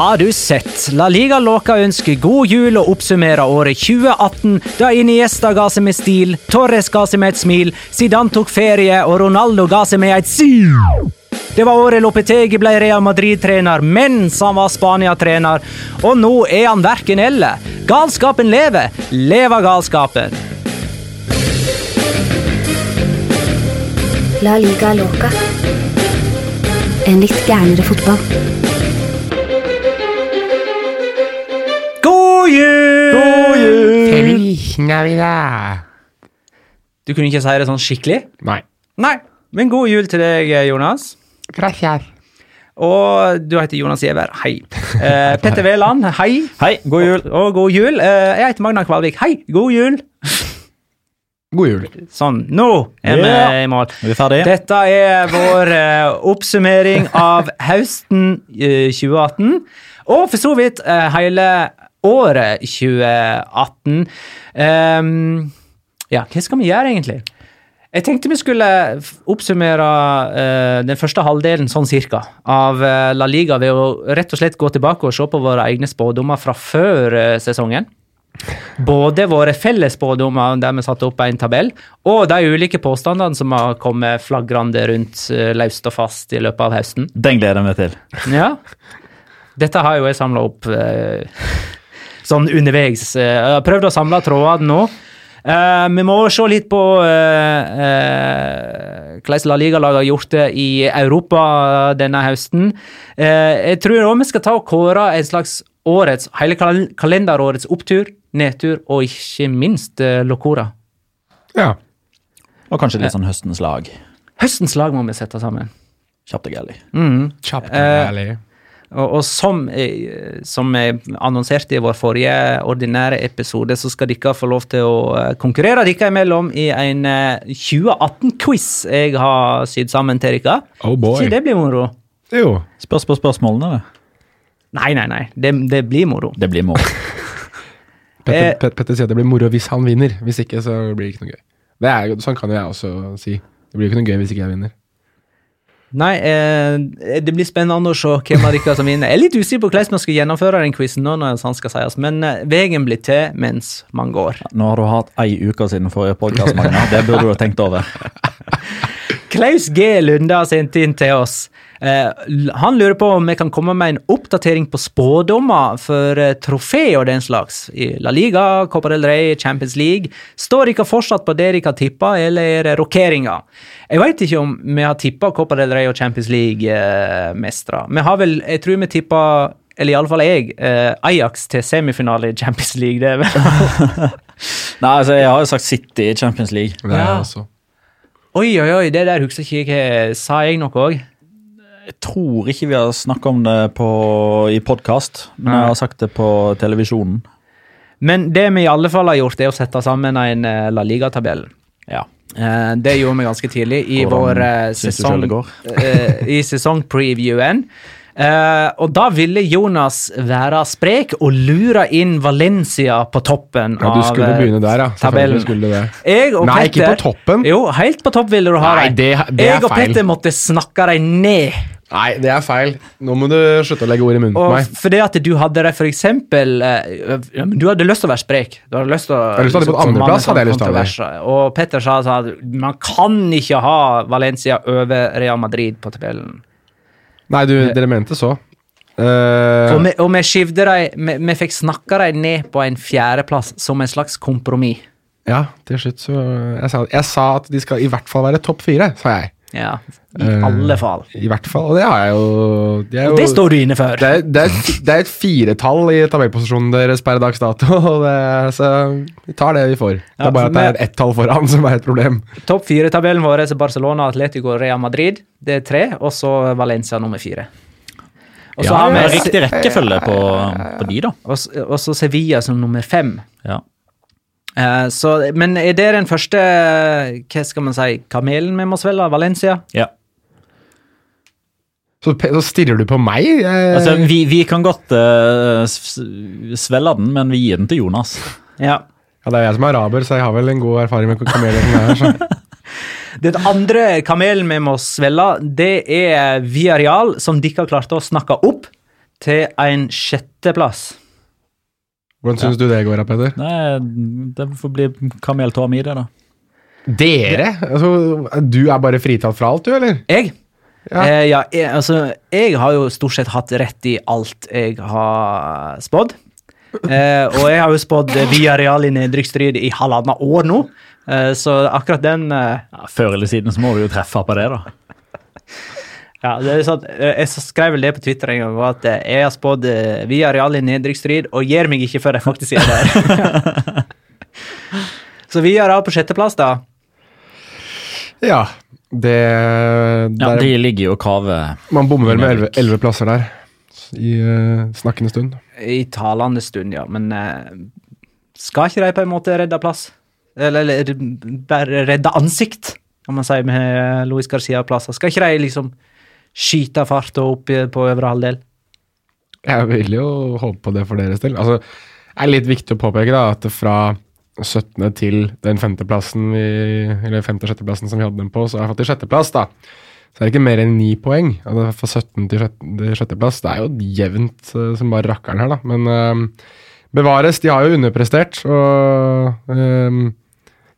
har du sett? La Liga Låka ønsker god jul og oppsummerer året 2018, da Iniesta ga seg med stil, Torres ga seg med et smil, Zidane tok ferie og Ronaldo ga seg med et sil. Det var året Lopetegi ble Real Madrid-trener mens han var Spania-trener, og nå er han verken eller. Galskapen lever. Lever galskapen. La liga loca. En litt gærnere fotball. Jul! God jul! Feliz Navidad. Du kunne ikke si det sånn skikkelig? Nei. Nei. Men god jul til deg, Jonas. Gracias. Og du heter Jonas Giæver. Hei. Eh, Petter Wæland, hei. Hei, god jul. Og god jul. Eh, jeg heter Magna Kvalvik. Hei, god jul. God jul. Sånn, nå er vi i mål. Er vi ferdige? Dette er vår eh, oppsummering av høsten eh, 2018, og for så vidt eh, hele året 2018. Um, ja, hva skal vi gjøre, egentlig? Jeg tenkte vi skulle oppsummere uh, den første halvdelen sånn cirka av uh, La Liga ved å rett og slett gå tilbake og se på våre egne spådommer fra før uh, sesongen. Både våre felles spådommer, der vi satte opp en tabell, og de ulike påstandene som har kommet flagrende rundt løst og fast i løpet av høsten. Den gleder jeg meg til. Ja. Dette har jo jeg samla opp sånn underveis. Eh, Jeg har prøvd å samle trådene nå. Uh, vi må se litt på hvordan uh, hvordan La Liga-laget har gjort det i Europa denne høsten. Eh, jeg tror også vi skal ta og kåre en slags årets, hele kal kalenderårets opptur, nedtur og ikke minst uh, Locora. Ja. Og kanskje litt sånn høstens lag. Høstens lag må vi sette sammen. Kjapt og gærlig. Mm. Kjapt Eh, og ærlig. Og, og som, eh, som jeg annonserte i vår forrige ordinære episode, så skal dere få lov til å eh, konkurrere dere imellom i en eh, 2018-quiz jeg har sydd sammen til dere. Oh boy. Så det blir moro? Jo. Spørs på spørsmålene, det. Nei, nei, nei. Det, det blir moro. Det blir moro. Petter, Eh. Pet- Petter sier at det blir moro hvis han vinner. Hvis ikke, så blir det ikke noe gøy. Det er, sånn kan jo jeg også si. Det blir jo ikke noe gøy hvis ikke jeg vinner. Nei, eh, det blir spennende å se hvem av dere som vinner. Jeg er litt usikker på hvordan man skal gjennomføre den quizen nå, når han skal sies, men eh, veien blir til mens man går. Nå har du hatt ei uke siden forrige podkast, Magna. Det burde du ha tenkt over. Klaus G. Lunde har sendt inn til oss. Eh, han lurer på om vi kan komme med en oppdatering på spådommer for eh, trofé og den slags. I La Liga, Copa del Rey, Champions League. Står dere fortsatt på det dere har tippa, eller er det rokeringer? Jeg veit ikke om vi har tippa Copa del Rey og Champions League-mestere. vi har vel, jeg tror vi tippa eller iallfall jeg, eh, Ajax til semifinale i Champions League. Det er vel Nei, altså, jeg har jo sagt City i Champions League. Ja. Oi, oi, oi, det der husker ikke jeg. Sa jeg noe òg? Jeg tror ikke vi har snakka om det på, i podkast, men jeg har sagt det på televisjonen. Men det vi i alle fall har gjort, er å sette sammen en eh, La Liga-tabell. Ja. Eh, Det gjorde vi ganske tidlig i Hvordan vår eh, sesong, i sesongpreviewen. Eh, og da ville Jonas være sprek og lure inn Valencia på toppen Ja, du skulle av eh, begynne der, ja. tabellen. Jeg og Nei, ikke på toppen. Jo, helt på topp ville du ha Nei, det- det Jeg og feil. Petter måtte snakke deg ned. Nei, det er feil. Nå må du slutte å legge ord i munnen på meg. fordi at du hadde det for eksempel eh, Du hadde lyst til å være sprek. Du hadde lyst til å hadde lyst til å ha det på komme andreplass, hadde jeg lyst til å ha Og Petter sa at man kan ikke ha Valencia over Real Madrid på tabellen. Nei, du, dere mente så. Uh, Og vi, og vi skivde dem vi, vi fikk snakka dem ned på en fjerdeplass som en slags kompromiss. ja, til slutt så jeg sa, jeg sa at de skal i hvert fall være topp fire, sa jeg. Ja, i Eh, alle fall. I hvert fall, og det har jeg jo Det, er jo, det står du inne for. det, er, det, er, et- det er et firetall i tabellposisjonen deres per dags dato, og det, så vi tar det vi får. Det er bare at det er ett tall foran som er et problem. Topp fire-tabellen vår er Barcelona, Atletico og Real Madrid. Det er tre, og så Valencia nummer fire. Og så Ja, har vi riktig rekkefølge på, på de, da. og så Sevilla som nummer fem. Ja. Eh, så, men er det den første hva skal man si, kamelen vi må svelge? Valencia? ja. Så, så stirrer du på meg? Eh, Altså, vi, vi kan godt uh, svelge den, men vi gir den til Jonas. Ja. ja, det er jeg som er araber, så jeg har vel en god erfaring med kameler er her. Den andre kamelen vi må svelge, det er Viareal, som dere klarte å snakke opp til en sjetteplass. Hvordan syns du det går, da, Petter? Nei, det får bli kameltåa mi, det, da. Dere? Altså, du er bare fritatt fra alt, du, eller? Jeg? Ja. Eh, ja, jeg, altså, jeg har jo stort sett hatt rett i alt jeg har spådd. Eh, og jeg har jo spådd via real i nedrykksstrid i halvannet år nå, eh, så akkurat den eh, Ja, før eller siden så må vi jo treffe på det, da. Ja, det er sånn, eh, Jeg skrev vel det på Twitter en gang, at eh, jeg har spådd eh, via real i nedrykksstrid, og gir meg ikke før jeg faktisk er der. så vi via av på sjetteplass, da. Ja. Det, Ja, De ligger jo og kaver. Man bommer vel med elleve plasser der i uh, snakkende stund. I talende stund, ja. Men uh, skal ikke de på en måte redde plass? Eller, eller bare redde ansikt, kan man si med Luis Garcia-plasser. Skal ikke de liksom skyte farta opp på øvre halvdel? Jeg vil jo håpe på det for deres del. Altså, det er litt viktig å påpeke da, at fra 17. til den femteplassen vi, eller femte- og sjetteplassen som vi hadde dem på, så har jeg fått til sjetteplass, da. Så er det ikke mer enn ni poeng. Altså, fra 17 til sjette- sjetteplass. Det er jo jevnt eh, som bare rakkeren her, da. Men øh, bevares, de har jo underprestert. Og eh,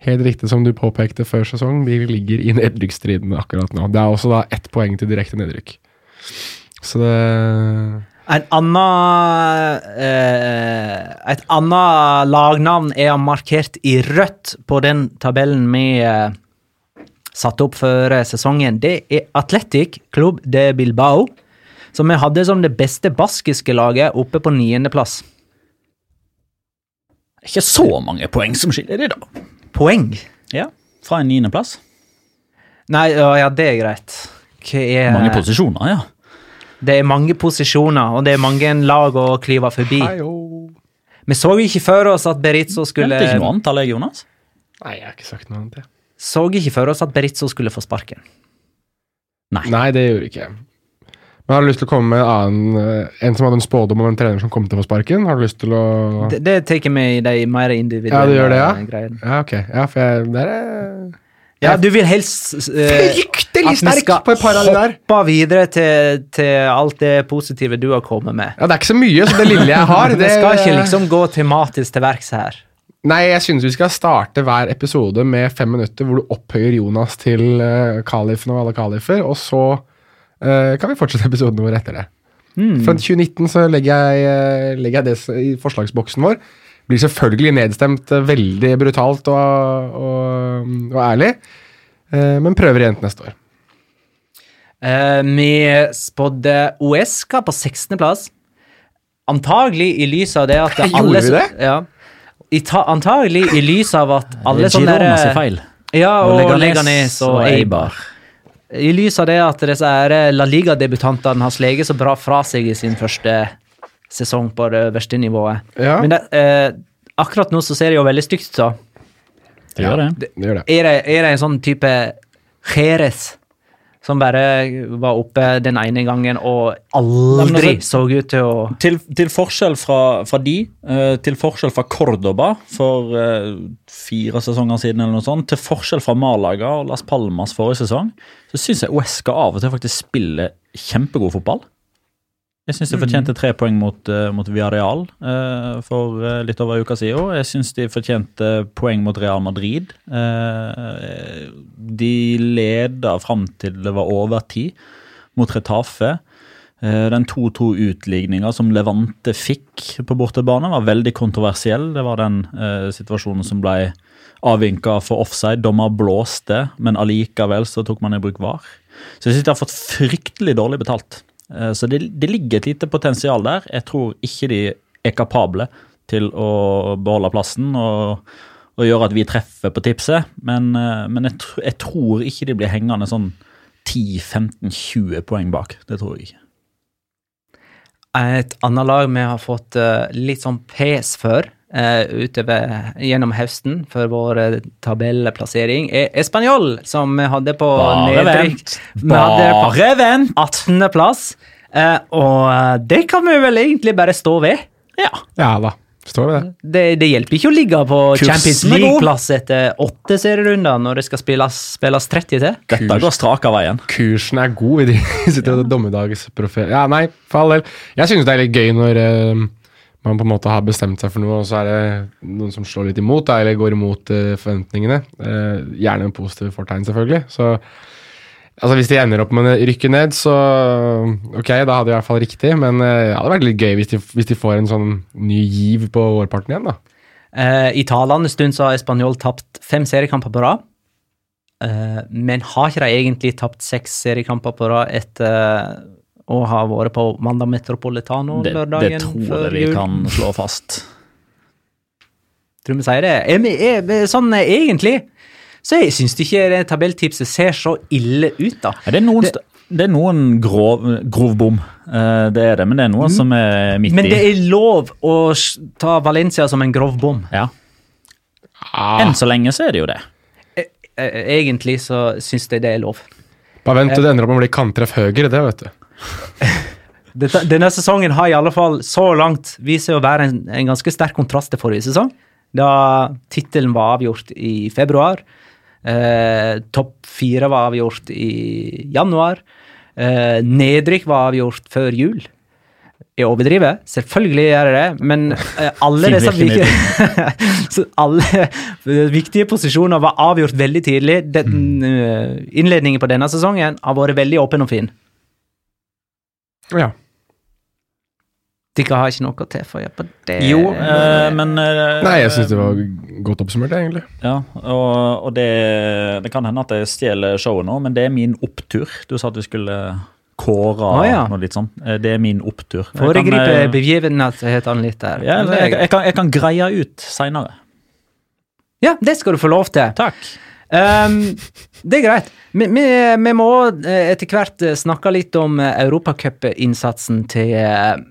helt riktig som du påpekte før sesong, de ligger i nedrykksstriden akkurat nå. Det er også da ett poeng til direkte nedrykk. Så det En annen, eh, et annet lagnavn er markert i rødt på den tabellen vi eh, satte opp før eh, sesongen. Det er Atletic Club de Bilbao, som vi hadde som det beste baskiske laget oppe på niendeplass. Ikke så mange poeng som skiller i da. Poeng? Ja, Fra en niendeplass. Nei, ja, ja, det er greit. Hva er Mange posisjoner, ja. Det er mange posisjoner, og det er mange lag å klyve forbi. Heio. Vi så ikke for oss at Berizzo skulle Nevnte ikke noe annet, jeg, Jonas? Nei, jeg har ikke sagt noe annet. jeg. Så ikke for oss at Berizzo skulle få sparken. Nei, det gjorde ikke jeg. Men har du lyst til å komme med en annen eh, En som hadde en spådom om en trener som kom til å få sparken? Har du lyst til å Det, det tar med i de mer individuelle Ja, du gjør det, ja? greiene. Ja, ok. Ja, for jeg Der er Ja, du vil helst uh, Fryktelig sterk på et par av de der! hoppe videre til, til alt det positive du har kommet med. Ja, Det er ikke så mye, så det lille jeg har det skal ikke liksom gå tematisk til verks her. Nei, jeg syns vi skal starte hver episode med fem minutter hvor du opphøyer Jonas til uh, kalifen av alle kalifer, og så eh, kan vi fortsette episoden vår etter det. Fra 2019 så legger jeg, eh, legger jeg det i forslagsboksen vår. Blir selvfølgelig nedstemt eh, veldig brutalt og, og, og ærlig, eh, men prøver igjen til neste år. Vi vi spådde OSK på 16.-plass. Antagelig i lys av det at Gjorde alle vi det? Ja. I ta, antagelig i lys av at alle sånne Girona sin feil. Ja, og, Og Leganes og Eibar. I lys av det at disse her La Liga-debutantene har sleget så bra fra seg i sin første sesong på det verste nivået. Ja, Men det, eh, akkurat nå så ser det jo veldig stygt ut. så. Det gjør det. det gjør det. Er det, er det en sånn type Jerez som bare var oppe den ene gangen og aldri altså- så ut til å Til, til forskjell fra, fra de, eh, til forskjell fra Cordoba for eh, fire sesonger siden, eller noe sånt, til forskjell fra Malaga og Las Palmas forrige sesong, så syns jeg Uesca av og til faktisk spiller kjempegod fotball. Jeg syns de fortjente tre poeng mot, uh, mot Villarreal eh, for eh, litt over en uke siden. Jeg syns de fortjente poeng mot Real Madrid. Eh, de leda fram til det var overtid mot Retafe. Eh, Den 2-2-utligninga som Levante fikk på bortebane, var veldig kontroversiell. Det var den eh, situasjonen som ble avvinka for offside. Dommer blåste, men allikevel så tok man i bruk VAR. Så jeg synes de har fått fryktelig dårlig betalt. Eh, så det, det ligger et lite potensial der. Jeg tror ikke de er kapable til å beholde plassen og, og gjøre at vi treffer på tipset, men, eh, men jeg, jeg tror ikke de blir hengende sånn 10-15-20 poeng bak. Det tror jeg ikke. Et annet lag vi har fått eh, litt sånn pes eh, utover gjennom høsten for vår eh, tabellplassering, er Español, som vi hadde på nedrykk. Vi Bare vent! 18. plass. Eh, og eh, det kan vi vel egentlig bare stå ved. Ja. Ja da. Står det det? Det, det hjelper ikke å ligge på Kursen Champions. League-plass etter åtte serierunder når det skal spilles, spilles 30 til. Dette går strak av veien. Kursen er god. Vi sitter og dommedagsprofet... Ja, nei, for all del. Jeg synes det er litt gøy når eh, man på en måte har bestemt seg for noe, og så er det noen som slår litt imot, eller går imot eh, forventningene. Eh, gjerne med positive fortegn, selvfølgelig. Så altså, hvis de ender opp med å rykke ned, så ok, da hadde de i hvert fall riktig. Men eh, det hadde vært litt gøy hvis de, hvis de får en sånn ny giv på vårparten igjen, da. I talende stund så har Spanjol tapt fem seriekamper på rad. Men har ikke de egentlig tapt seks seriekamper på rad etter å ha vært på Mandag Metropolitano Det, det tror før jeg vi kan slå fast. Tror vi sier det. Er vi, er, er, sånn eh, egentlig så jeg syns ikke det tabelltipset ser så ille ut, da. Er Det noen, Det- det er noen grov, grov bom, Eh, det er det, men det er noe som er midt i. Men det er lov å ta Valencia som en grov bom. Ja. Ah, Enn så lenge så er det jo det. Eh, Egentlig så syns jeg det er lov. bare vent til det ender opp med å bli kanttreff høyre, det, vet du. Dette, denne sesongen har i alle fall så langt vist seg å være en, en ganske sterk kontrast til forrige sesong, da tittelen var avgjort i februar. Eh, Topp fire var avgjort i januar. Eh, nedrykk var avgjort før jul. Jeg overdriver, selvfølgelig gjør jeg det, men eh, alle disse alle viktige posisjoner var avgjort veldig tidlig. Den, eh, innledningen på denne sesongen har vært veldig åpen og fin. Ja. Dere har ikke noe til å gjøre på det? Jo, eh, men eh, Nei, jeg syns det var godt oppsummert, egentlig. Ja, og, og det, det kan hende at jeg stjeler showet nå, men det er min opptur. Du sa at vi skulle kåre ah, ja. noe litt sånn. Eh, Det er min opptur. Foregripe eh, begivenhetene litt der. ja, jeg, jeg, jeg, kan, jeg kan greie ut seinere. Ja, det skal du få lov til. Takk. Ehm, det er greit. Vi, vi, vi må eh, etter hvert eh, snakke litt om eh, europacupinnsatsen til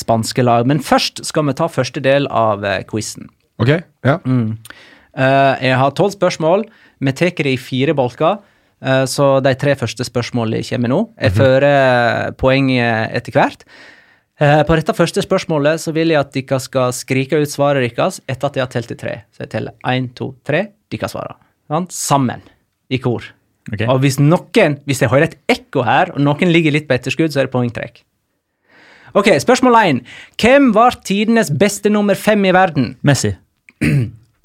spanske lag. Men først skal vi ta første del av quizen. Ok, ja. Eh, jeg har tolv spørsmål. Vi tar det i fire bolker. så de tre første spørsmålene kommer nå. Jeg fører poeng etter hvert. På dette første spørsmålet så vil jeg at dere skal skrike ut svaret deres etter at jeg har telt til tre. Så jeg teller én, to, tre. Dere kan svare. Sammen. I kor. Okay. Og hvis noen, hvis jeg hører et ekko her, og noen ligger litt på etterskudd, så er det poengtrekk. Ok, spørsmål én. Hvem var tidenes beste nummer fem i verden? Messi.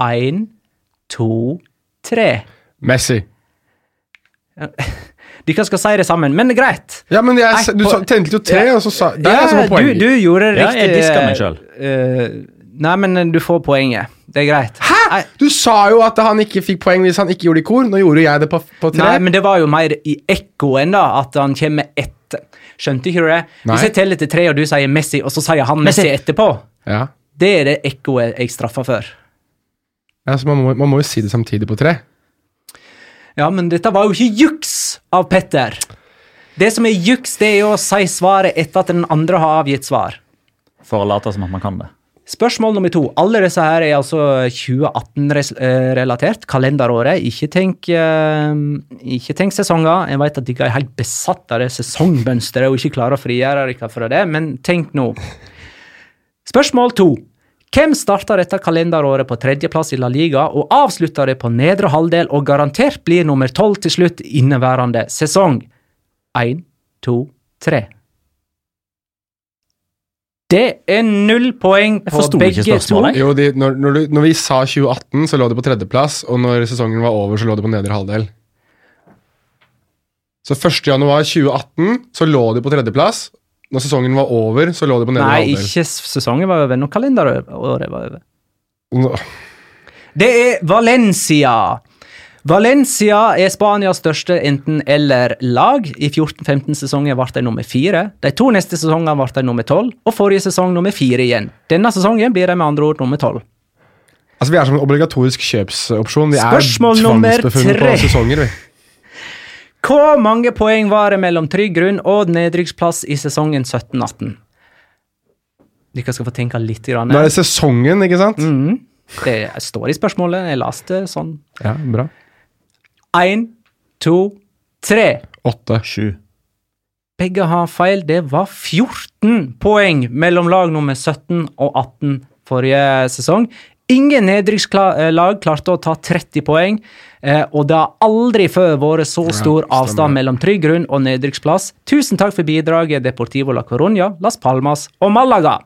Én, to, tre. Messi. Dere skal si det sammen, men det er greit. Ja, men jeg, du tente jo tre, og så sa Der er jeg som Ja, får. Du, du gjorde det Ja, riktig. jeg diska meg sjøl. Uh, nei, men du får poenget. Det er greit. Hæ?! Du sa jo at han ikke fikk poeng hvis han ikke gjorde det i kor. Nå gjorde jeg det på, på tre. Nei, men det var jo mer i ekkoen, da, at han kommer etter. Skjønte ikke du det? Nei. Hvis jeg teller til tre, og du sier Messi, og så sier han Messi, Messi. etterpå, Ja. det er det ekkoet jeg straffer for. Ja, så man, må, man må jo si det samtidig på tre. Ja, men dette var jo ikke juks av Petter. Det som er juks, det er jo å si svaret etter at den andre har avgitt svar. For å late som at man kan det. Spørsmål nummer to. Alle disse her er altså 2018-relatert. Kalenderåret. Ikke tenk, eh, ikke tenk sesonger. Jeg vet at dere er helt besatt av det sesongmønsteret og ikke klarer å frigjøre dere fra det, men tenk nå. Spørsmål to. Hvem starta dette kalenderåret på tredjeplass i La Liga og avslutta det på nedre halvdel og garantert blir nummer tolv til slutt inneværende sesong? Én, to, tre. Det er null poeng på begge to. Jo, de, når, når, du, når vi sa 2018, så lå det på tredjeplass, og når sesongen var over, så lå det på nedre halvdel. Så 1. januar 2018 så lå det på tredjeplass. Når sesongen var over, så lå det på nedre Nei, halvdel. ikke sesongen var over, når kalenderåret var over. Nå- Det er Valencia. Valencia er Spanias største enten-eller-lag. I 14-15-sesongen ble de nummer fire. De to neste sesongene ble de nummer tolv, og forrige sesong nummer fire igjen. Denne sesongen blir de med andre ord nummer tolv. Altså, Vi er som en obligatorisk kjøpsopsjon. Vi Spørsmål er nummer tre. på sesonger. vi. Hvor mange poeng var det mellom trygg grunn og nedrykksplass i sesongen 17-18? Dere skal få tenke litt. Grann. Nå er det sesongen, ikke sant? Mhm. Det står i spørsmålet. Jeg leste sånn. Ja, bra. Én, to, tre. Åtte. Sju. Begge har feil. Det var 14 poeng mellom lag nummer 17 og 18 forrige sesong. Ingen nedrykkslag klarte å ta 30 poeng, eh, og det har aldri før vært så stor avstand mellom trygg grunn og nedrykksplass. Tusen takk for bidraget, Deportivo la Coruña, Las Palmas og Malaga.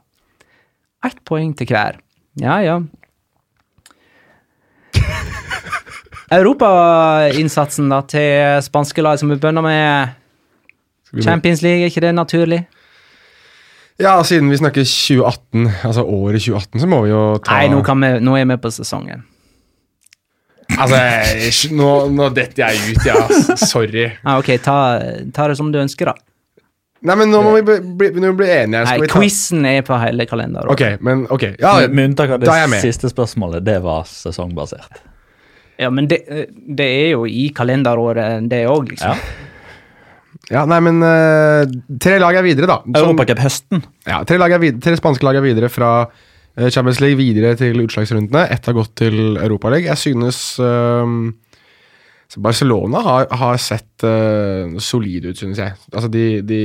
Ett poeng til hver. Ja, ja. Europainnsatsen til spanske lag, som vi begynner med Champions League, er ikke det naturlig? Ja, siden vi snakker 2018, altså året 2018, så må vi jo ta Nei, nå, kan vi, nå er vi på sesongen. Altså, jeg- nå, nå detter jeg ut, ja. Sorry. Ah, ok, ta, ta det som du ønsker, da. Nei, men nå må vi bli, bli, bli enige. Nei, quizen er på hele kalenderen. Ok, men ok. Ja, Med, med unntak av det siste spørsmålet, det var sesongbasert. Ja, men det, det er jo i kalenderåret, det òg, liksom. Ja. ja nei, men uh, tre lag er videre, da. Som- Europacup høsten. Ja, tre, lag er videre, tre spanske lag er videre fra eh, Champions League videre til utslagsrundene. Ett har gått til Europaligaen. Jeg synes ehm, Barcelona har, har sett uh, solide ut, synes jeg. Altså de, de,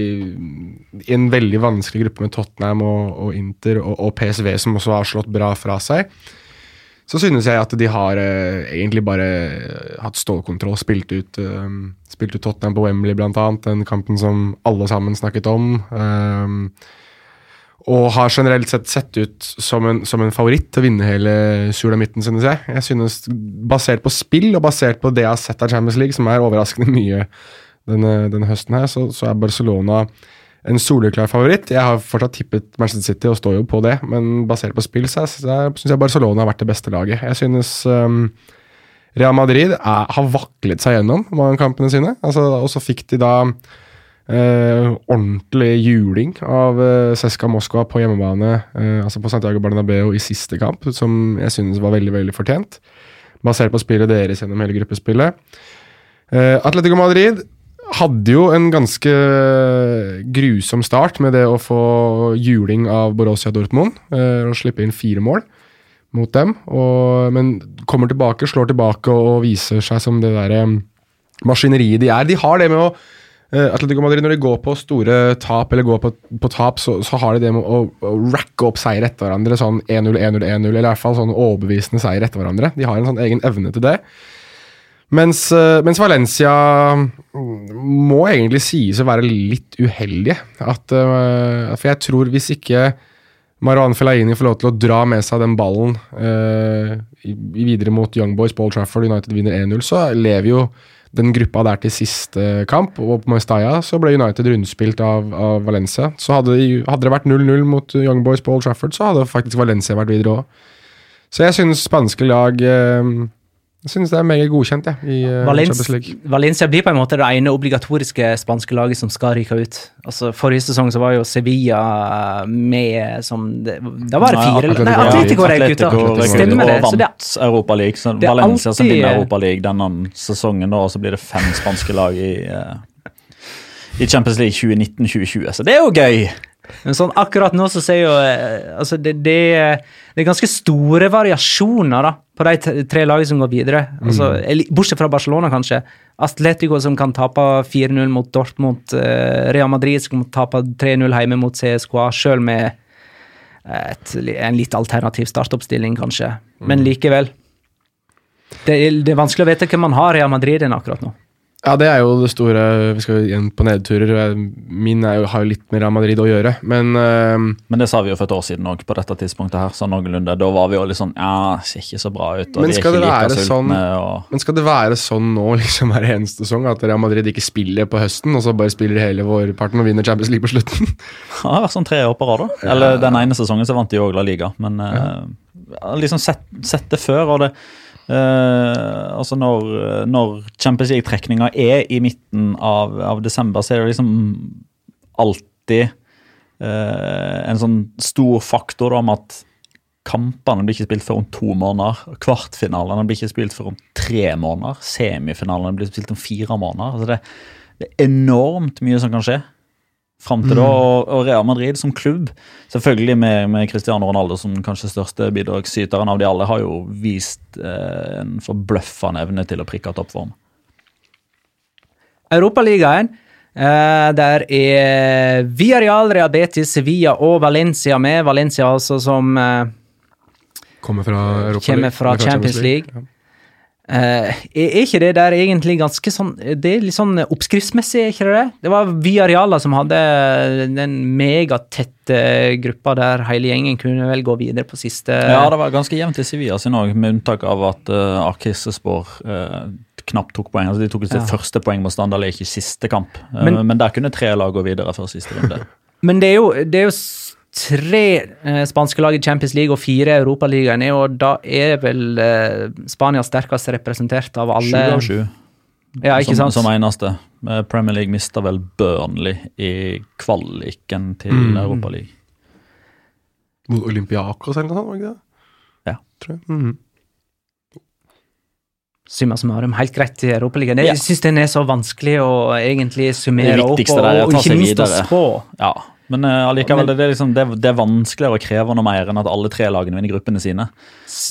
I en veldig vanskelig gruppe med Tottenham og, og Inter og, og PSV, som også har slått bra fra seg. Så synes jeg at de har eh, egentlig bare eh, hatt stålkontroll. Spilt ut, eh, spilt ut Tottenham på Wembley, blant annet. Den kampen som alle sammen snakket om. Eh, og har generelt sett sett ut som en, som en favoritt til å vinne hele sulamitten, synes jeg. Jeg synes, Basert på spill og basert på det jeg har sett av Champions League, som er overraskende mye denne, denne høsten, her, så, så er Barcelona en soleklar favoritt. Jeg har fortsatt tippet Manchester City og står jo på det, men basert på spill så syns jeg Barcelona har vært det beste laget. Jeg synes um, Real Madrid er, har vaklet seg gjennom mange kampene sine. Altså, og så fikk de da Uh, ordentlig juling av uh, Seska Moskva på hjemmebane, uh, altså på Santiago Bernabeu i siste kamp, som jeg synes var veldig veldig fortjent. Basert på spillet deres gjennom hele gruppespillet. Atletico Madrid hadde jo en ganske grusom start med det å få juling av Borussia Dortmund eh, og slippe inn fire mål mot dem. Og, men kommer tilbake, slår tilbake og viser seg som det derre maskineriet de er. De har det med å eh, Atletico Madrid, når de går på store tap, eller går på, på tap, så, så har de det med å, å racke opp seier etter hverandre. Sånn 1-0, 1-0, 1-0, eller i hvert fall sånn overbevisende seier etter hverandre. De har en sånn egen evne til det. Mens, eh, mens Valencia mm, må egentlig sies å være litt uheldige. At, eh, for jeg tror hvis ikke Marwan Fellaini får lov til å dra med seg den ballen uh, videre mot Young Boys, Paul Trafford, United vinner 1-0, så lever jo den gruppa der til siste kamp. Og på Mestalla så ble United rundspilt av, av Valencia. Så hadde, de, hadde det vært 0-0 mot Young Boys, Paul Trafford, så hadde faktisk Valencia vært videre òg. Så jeg syns spanske lag eh, Jeg synes det er meget godkjent, jeg, i eh, Valencia, Valencia blir på en måte det ene obligatoriske spanske laget som skal ryke ut. Altså, Forrige sesong så var jo Sevilla med som det, Da var det Nei, fire Atletico Nei, Madrid. Atletico røyk ut, Atletico da. røyk ut Stemmer det. og Så det, vant Europa League. Så det Valencia Valencia som vinner Europa League denne sesongen, da, og så blir det fem spanske lag i, eh, i Champions League 2019-2020. Så det er jo gøy! Men sånn akkurat nå så ser jo eh, altså det, det, det er ganske store variasjoner da, på de tre lagene som går videre. Altså, eller, bortsett fra Barcelona, kanskje. Atletico som kan tape 4-0 mot Dortmund. eh, Real Madrid som kan tape 3-0 hjemme mot CSKA, sjøl med et, en litt alternativ startoppstilling, kanskje. Men likevel. Det det er vanskelig å vite hvem man har Real Madrid enn akkurat nå. Ja, det er jo det store Vi skal igjen på nedturer. Min jo, har jo litt med Real Madrid å gjøre, men uh, Men det sa vi jo for et år siden òg, på dette tidspunktet her. sånn noenlunde. Da var vi jo litt sånn Ja, ser ikke så bra ut. Og Men de er ikke det like sultne sånn- sultne. Og... Men skal det være sånn nå liksom hver eneste sesong at Real Madrid ikke spiller på høsten, og så bare spiller hele vårparten og vinner Champions League på slutten? ja, Det har vært sånn tre år på rad, da. Eller den ene sesongen så vant de òg La Liga, men eh, liksom sett, sett det før. og det eh, altså når, når Champions League-trekninga er i midten av, av desember, så er det liksom alltid uh, en sånn stor faktor da, om at kampene blir ikke spilt før om to måneder. Kvartfinalene blir ikke spilt før om tre måneder. Semifinalene blir spilt om fire måneder. Altså det, det er enormt mye som kan skje fram til da. Og, og Real Madrid som klubb, selvfølgelig med, med Cristiano Ronaldo som kanskje største bidragsyteren av de alle, har jo vist eh, en forbløffende evne til å prikke toppform. Europaligaen Eh, der er Villarreal, Real Betis, Sevilla og Valencia med. Valencia altså som eh, Kommer fra Europa Kommer fra Champions League. Ja. Eh, er ikke det der egentlig ganske sånn Det er litt sånn oppskriftsmessig, er ikke det det? Det var Villarreal som hadde den megatette gruppa der hele gjengen kunne vel gå videre på siste Ja, det var ganske jevnt i Sevilla sin òg, med unntak av at uh, Arkissespor uh, knapt tok poeng. Altså, de tok sitt Ja. første poeng mot Standard i siste kamp, Uh, Men- men, der kunne tre lag gå videre før siste runde. Men det er jo, det er jo tre eh, spanske lag i Champions League og fire i Europaligaen, og da er vel eh, Spania sterkest representert av alle. Sju av sju, Ja, ikke som, sant? som eneste. Eh, Premier League mista vel Burnley i kvaliken til Mm. Europa League. Mot Olympiakos eller noe sånt, var det ikke det? Ja. Tror jeg. Mhm. Summa summarum, helt greit i Europaligaen. Jeg Ja. syns den er så vanskelig å egentlig summere opp, og, er og ikke minst å spå. Ja, men uh, allikevel, det, det, er liksom, det, det er vanskeligere å kreve noe mer enn at alle tre lagene vinner gruppene sine.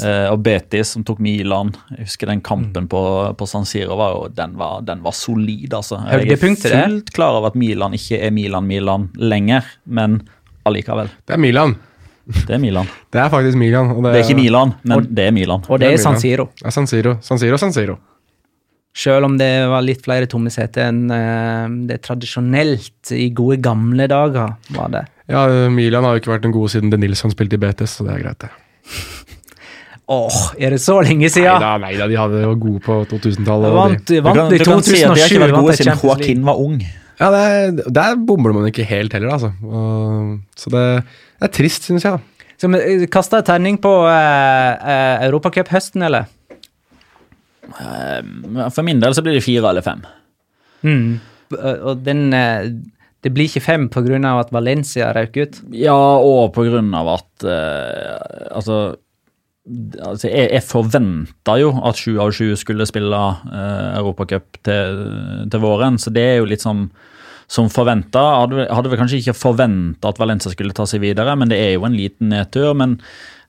Uh, og Betis, som tok Milan Jeg husker den kampen på, på San Siro, var jo, den, var, den var solid, altså. Jeg er fullt klar over at Milan ikke er Milan-Milan lenger, men allikevel. Det er Milan. Det er Milan. Det er faktisk Milan. Og det, Det er ikke Milan, men det er Milan. Og det er San Siro. Er San Siro. San Siro, San Siro. Selv om det var litt flere tomme seter enn eh, det tradisjonelt i gode gamle dager var det. Ja, Milan har jo ikke vært den gode siden De Nilsson spilte i Betes, så det er greit, det. Åh, er det så lenge siden? Neida, neida, de hadde jo gode på 2000-tallet. og Vant, de- vant kan, i du kan si at de har ikke vært gode siden Joaquin var ung. Ja, det er, der bommer man ikke helt heller, altså. Og, så det, det er trist, synes jeg. da. Skal vi kaste en terning på uh, uh, Europacup-høsten, eller? Eh, For min del så blir det fire eller fem. Mm. Og den eh, Det blir ikke fem pga. at Valencia røk ut. Ja, og av at eh, Altså, altså jeg, jeg forventa jo at sju av sju skulle spille uh, Europacup til, til våren, så det er jo litt som som forventa. Hadde, vi- hadde vel kanskje ikke forventa at Valencia skulle ta seg videre, men det er jo en liten nedtur. Men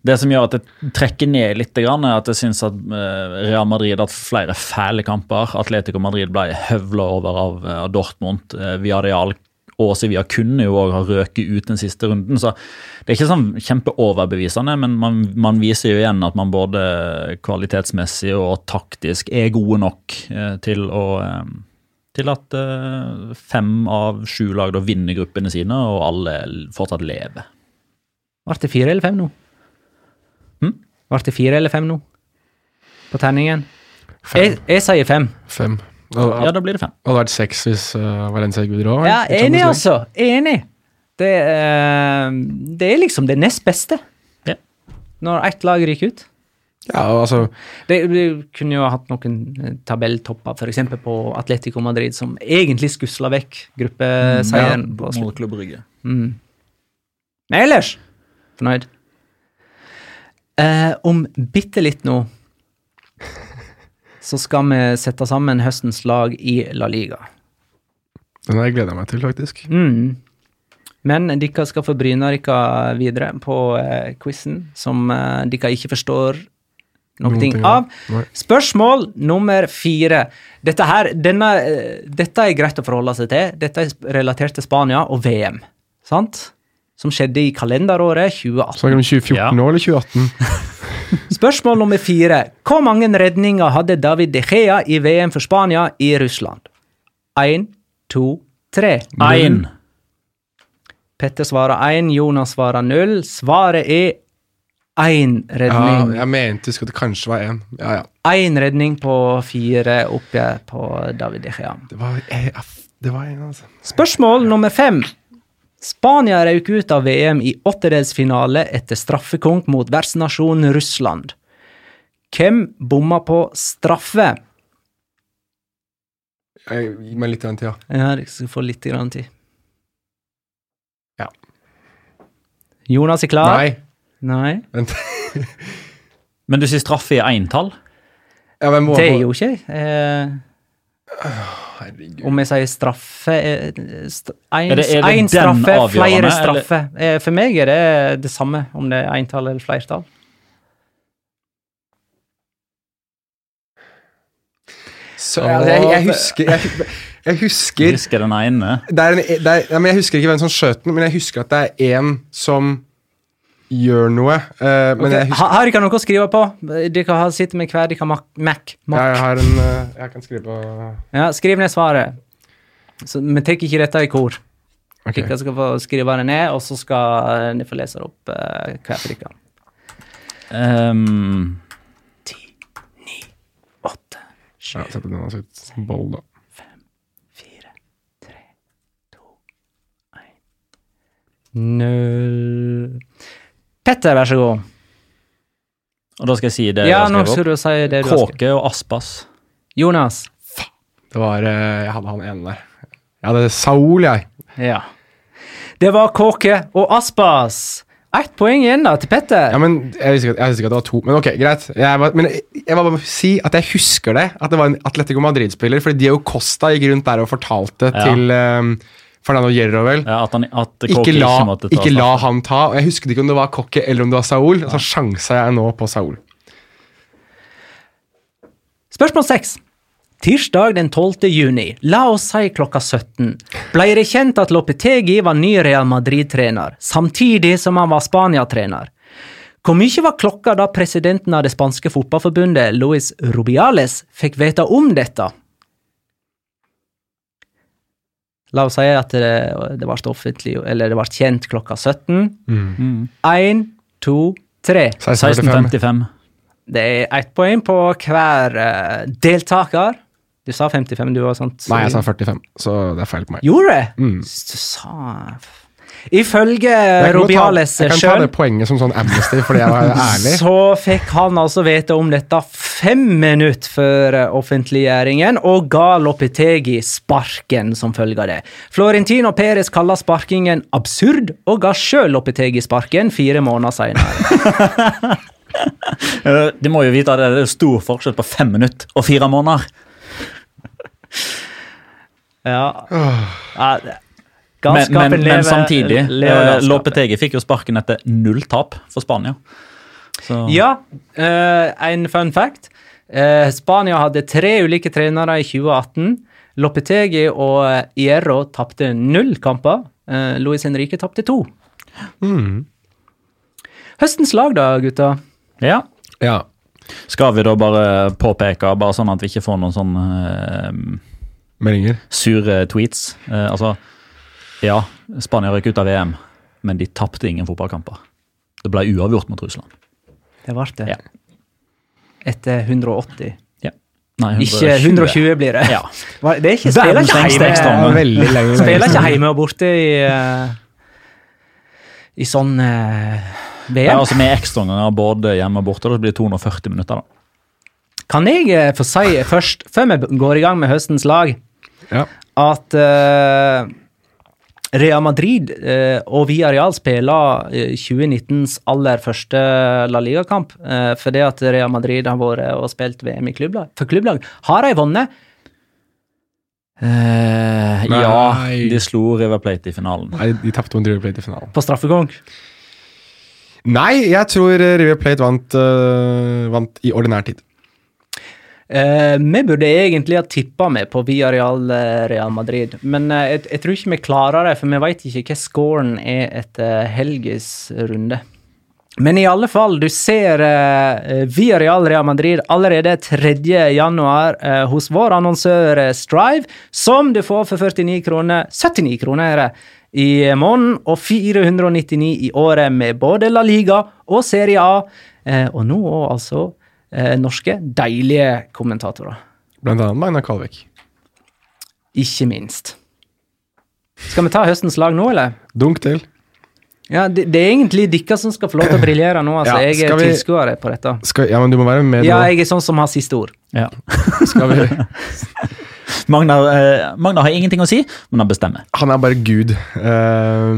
det som gjør at det trekker ned litt, er at jeg syns at eh, Real Madrid har hatt flere fæle kamper. Atletico Madrid ble høvla over av, av Dortmund. Viadial Villarreal og Sevilla kunne jo òg ha røket ut den siste runden. Så det er ikke sånn kjempeoverbevisende, men man, man viser jo igjen at man både kvalitetsmessig og taktisk er gode nok eh, til å eh, til at eh, fem av sju lag da vinner gruppene sine, og alle fortsatt lever. Ble det fire eller fem nå? Ble det fire eller fem nå? På terningen? Fem. Jeg, jeg sier fem. Fem. Hadde, Ja, da blir det fem. hadde vært seks hvis uh, Valencia gikk videre òg. Ja, enig, altså. Enig. Det, uh, det er liksom det nest beste. Ja. Når ett lag ryker ut. Ja, altså, Det, vi kunne jo hatt noen eh, tabelltopper, f.eks. på Atletico Madrid, som egentlig skusla vekk gruppeseieren. på slutten. Mot Klubb Rygge. Mm. Men ellers fornøyd. Eh, om bitte litt nå så skal vi sette sammen høstens lag i La Liga. den har jeg gleda meg til, faktisk. Mm. Men dere skal få bryne dere videre på eh, quizen, som eh, dere ikke forstår noen ting av. Nei. Spørsmål nummer fire. Dette, her, denne, eh, dette er greit å forholde seg til. Dette er relatert til Spania og VM, sant? Som skjedde i kalenderåret 2018. Snakker vi 2014 Ja. nå, eller 2018? Spørsmål nummer fire. Hvor mange redninger hadde David De Gea i VM for Spania i Russland? Én, to, tre. Én. Petter svarer én, Jonas svarer null. Svaret er én Ja, redning. jeg mente husk at det kanskje var én. Ja, ja. Én redning på fire oppe på David De Gea. Det var, jeg, det var en, altså. Spørsmål nummer fem. Spania røk ut av VM i åttedelsfinale etter straffekonk mot vertsnasjonen Russland. Hvem bomma på straffe? Jeg Gi meg litt grann tid, ja. Ja, du skal få litt grann tid. Ja. Jonas er klar? Nei, Nei. vent. Men du sier straffe i eintall? Ja, men må, Det er jo ikke eh, Herregud. Om jeg sier straffe eh, Én den straffe, flere eller? straffer. Eh, For meg er det det samme om det er entall eller flertall. Så, altså, jeg, jeg husker jeg, Jeg husker Husker den ene. det er en, det er, ja, men Jeg husker ikke hvem som skjøt den, men jeg husker at det er én som gjør noe. eh, men jeg husker Ha, har dere noe å skrive på? Dere kan sitter med hver deres Mac. Mac. ja, jeg har en eh, Jeg kan skrive på Ja, skriv ned svaret. Så Vi tar ikke dette i kor. Okay. Dere skal få skrive det ned, og så skal dere få lese det opp uh, hver for dere. Um, Ti, ni, åtte, sju, Ja, Sett på den sitt boll, da. Null Petter, vær så god. og da skal jeg si det Ja, jeg nå opp. si det Kåke og aspas. Jonas. Det var eh, Jeg hadde han ene der. Jeg hadde Saul, jeg. Ja. Det var Kåke og Aspas. Ett poeng igjen da til Petter. Ja, men Jeg visste ikke, at- ikke at det var to. Men ok, greit. Jeg var, men jeg, jeg må bare si at jeg husker det. At det var en Atletico Madrid-spiller. Fordi Diego Costa gikk rundt der og fortalte Ja. til um, Fernando Hierro, vel. Ja, at, han, at Ikke la, måtte ta ikke la han ta. Og Jeg husket ikke om det var Cocky eller om det var Saul. Så sjansa jeg nå på Saul. Spørsmål 6. Tirsdag den 12. juni, la oss si klokka 17, ble det kjent at Lopetegi var ny Real Madrid-trener, samtidig som han var Spania-trener. Hvor mye var klokka da presidenten av det spanske fotballforbundet, Luis Rubiales, fikk vite om dette? La oss si at det, det ble offentlig, eller det ble kjent klokka 17. Mm. Én, to, tre. 1655. Det er ett poeng på hver uh, deltaker. Du sa 55, du var sant? Nei, jeg sa 45, så det er feil på meg. Gjorde det? Mm. Du sa Ifølge Robiales sjøl jeg kan ta det poenget som sånn amnesty, fordi jeg var ærlig. så fikk han altså vite om dette fem minutter før eh, offentliggjøringen, og ga Lopetegi sparken som følge av det. Florentino Perez kalla sparkingen absurd, og ga sjøl Lopetegi sparken fire måneder senere. Eh, De må jo vite at det er stor forskjell på fem minutter og fire måneder. Ja. Det- Men, men, lever- men samtidig, lever eh. Lopetegi fikk jo sparken etter null tap for Spania. Så, Ja, eh, en fun fact. Eh, Spania hadde tre ulike trenere i 2018. Lopetegi og Hierro tapte null kamper. Uh, Luis Henrique tapte to. Mm. Høstens lag, da, gutta? ja. Ja. Skal vi da bare påpeke, bare sånn at vi ikke får noen sånn uh, Meldinger. sure tweets. Uh, altså, ja, Spania røk ut av VM, men de tapte ingen fotballkamper. Det ble uavgjort mot Russland. Det ble det. Ja. Etter 180. Nei, Ikke 120 blir det. Ja. Det er ikke Spiller Verdens ikke hjemme, spiller ikke hjemme og borte i eh, I sånn eh, VM. Ja, altså Med ekstraomganger både hjemme og borte, da blir det 240 minutter. da. Kan jeg eh, få si først, før vi går i gang med høstens lag, Ja. at eh, Real Madrid eh, og Villarreal spiller eh, 2019s aller første La Liga-kamp. for fordi at Real Madrid har vært og spilt VM i klubblag. For klubblag har de vunnet. Eh, ja, de slo River Plate i finalen. Nei, de tapte mot River Plate i finalen. På straffekonk. Nei, jeg tror eh, River Plate vant, uh, vant i ordinær tid. Eh, vi burde egentlig ha tippa med på Villarreal eh, Real Madrid, men uh, jeg, jeg tror ikke vi klarer det, for vi veit ikke hva scoren er etter helges runde. Men i alle fall, du ser uh, Villarreal Real Madrid allerede 3. januar uh, hos vår annonsør Strive, som du får for 49 kroner 79 kroner er i måneden, og 499 i året med både La Liga og Serie A, og nå òg altså eh, norske deilige kommentatorer. Blant annet Magna Kalvik. Ikke minst. Skal vi ta høstens lag nå, eller? Dunk til. Ja, det, det er egentlig dere som skal få lov til å briljere nå. altså. Ja, jeg er vi- tilskuere på dette. Skal, ja, men du må være med Ja, nå. jeg er sånn som har siste ord. Ja. Skal vi, Magnar, eh, Magnar har ingenting å si, men han bestemmer. han er bare gud. Uh,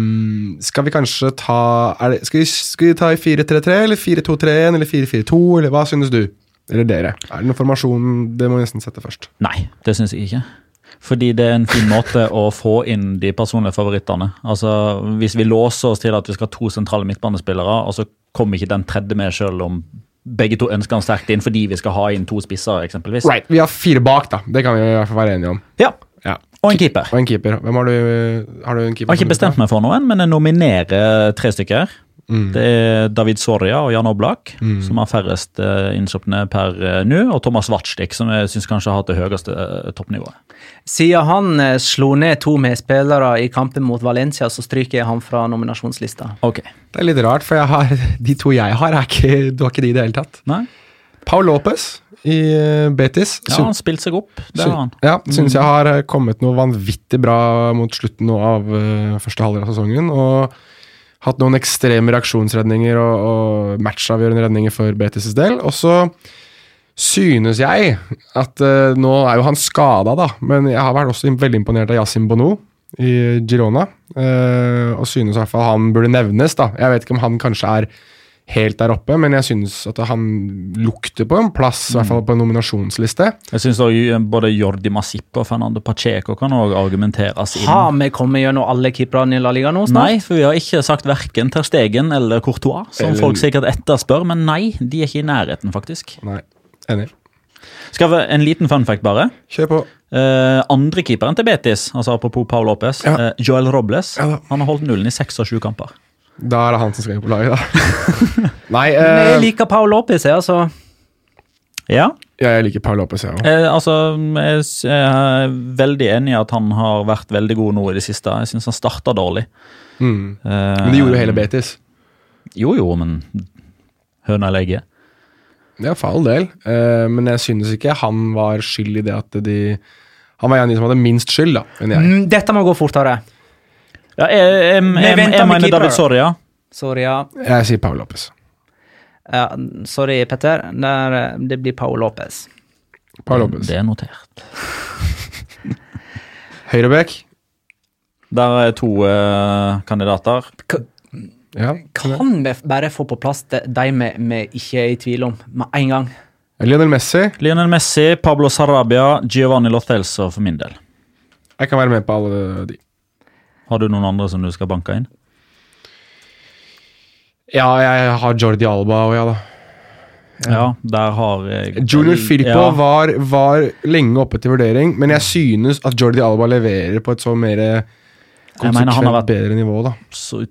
skal vi kanskje ta det, skal, vi, skal vi ta i 4-3-3 eller 4-2-3-1 eller 4-4-2, eller hva synes du? Eller dere? Er det noen formasjon Det må vi nesten sette først. Nei, det syns jeg ikke. Fordi det er en fin måte å få inn de personlige favorittene. Altså, Hvis vi låser oss til at vi skal ha to sentrale midtbanespillere, og så kommer ikke den tredje med sjøl om begge to ønsker han sterkt inn fordi vi skal ha inn to spisser, eksempelvis. Right, Vi har fire bak, da. Det kan vi i hvert fall være enige om. Ja. Ja. Og en keeper. Og en keeper. Hvem har du? Har du en keeper? Jeg har ikke bestemt meg for noen, men jeg nominerer tre stykker. Mm. Det er David Soria og Jan Oblak, som har færrest uh, per eh, nå. Og Thomas Watstik, som jeg syns kanskje har hatt det høyeste eh, toppnivået. Siden han eh, slo ned to medspillere i kampen mot Valencia, så stryker jeg han fra nominasjonslista. Ok. Det er litt rart, for jeg har, de to jeg har, er ikke, du har ikke de i det hele tatt. Nei? Paul Lopez i eh, Betis. Ja, han spilte seg opp. Det har han. Ja, syns jeg har eh, kommet noe vanvittig bra mot slutten av eh, første halvdel av sesongen. Og hatt noen ekstreme reaksjonsredninger og, og matchavgjørende redninger for Betis' del. Og så synes jeg at uh, Nå er jo han skada, da, men jeg har vært også veldig imponert av Yasin Bono i Girona. Uh, og synes i hvert fall han burde nevnes, da. Jeg vet ikke om han kanskje er helt der oppe, men jeg synes at han lukter på en plass, i hvert fall på en nominasjonsliste. Jeg syns både Jordi Masip og Fernando Pacheco kan også argumenteres inn. Har vi kommet gjennom alle keeperne i La Liga nå snart? Nei, for vi har ikke sagt verken Ter Stegen eller Courtois, som Eller- folk sikkert etterspør. Men nei, de er ikke i nærheten, faktisk. Nei, enig. Skal vi En liten fun fact, bare. Kjør på. Uh, andre keeperen til Betis, altså apropos Paul Lopez, Ja. uh, Joel Robles, Ja han har holdt nullen i seks av sju kamper. Da er det han som skal inn på laget, da. Nei, Men eh, jeg liker Paul Lopez, jeg, altså. Ja, ja, jeg liker Paul Lopez, jeg òg. eh, altså jeg, er veldig enig i at han har vært veldig god nå i det siste. Jeg syns han starta dårlig. Mm. Eh, Men det gjorde jo hele Betis. Jo, jo, men høna eller egget? Ja, for all del. Eh, men jeg synes ikke han var skyld i det at de Han var en av de som hadde minst skyld, da. Mm, Dette må gå fortere. Ja, jeg, jeg, jeg, jeg, jeg mener. David Soria. Soria. Jeg sier Paul Lopez. ja sorry, Petter. Der, eh, det blir Paul Lopez. Paul Lopez. Det er notert. Høyrebekk. Der er to uh, kandidater. Ja. Kan vi bare få på plass de de vi, vi ikke er i tvil om, med en gang? Lionel Messi. Lionel Messi, Pablo Sarabia, Giovanni Lothelso for min del. Jeg kan være med på alle de. Har du noen andre som du skal banke inn? Ja, jeg har Jordi Alba òg, ja, da. Ja, der har jeg Junior Firpo Ja. var, var lenge oppe til vurdering, men jeg synes at Jordi Alba leverer på et så mer konsekvent bedre nivå, da. så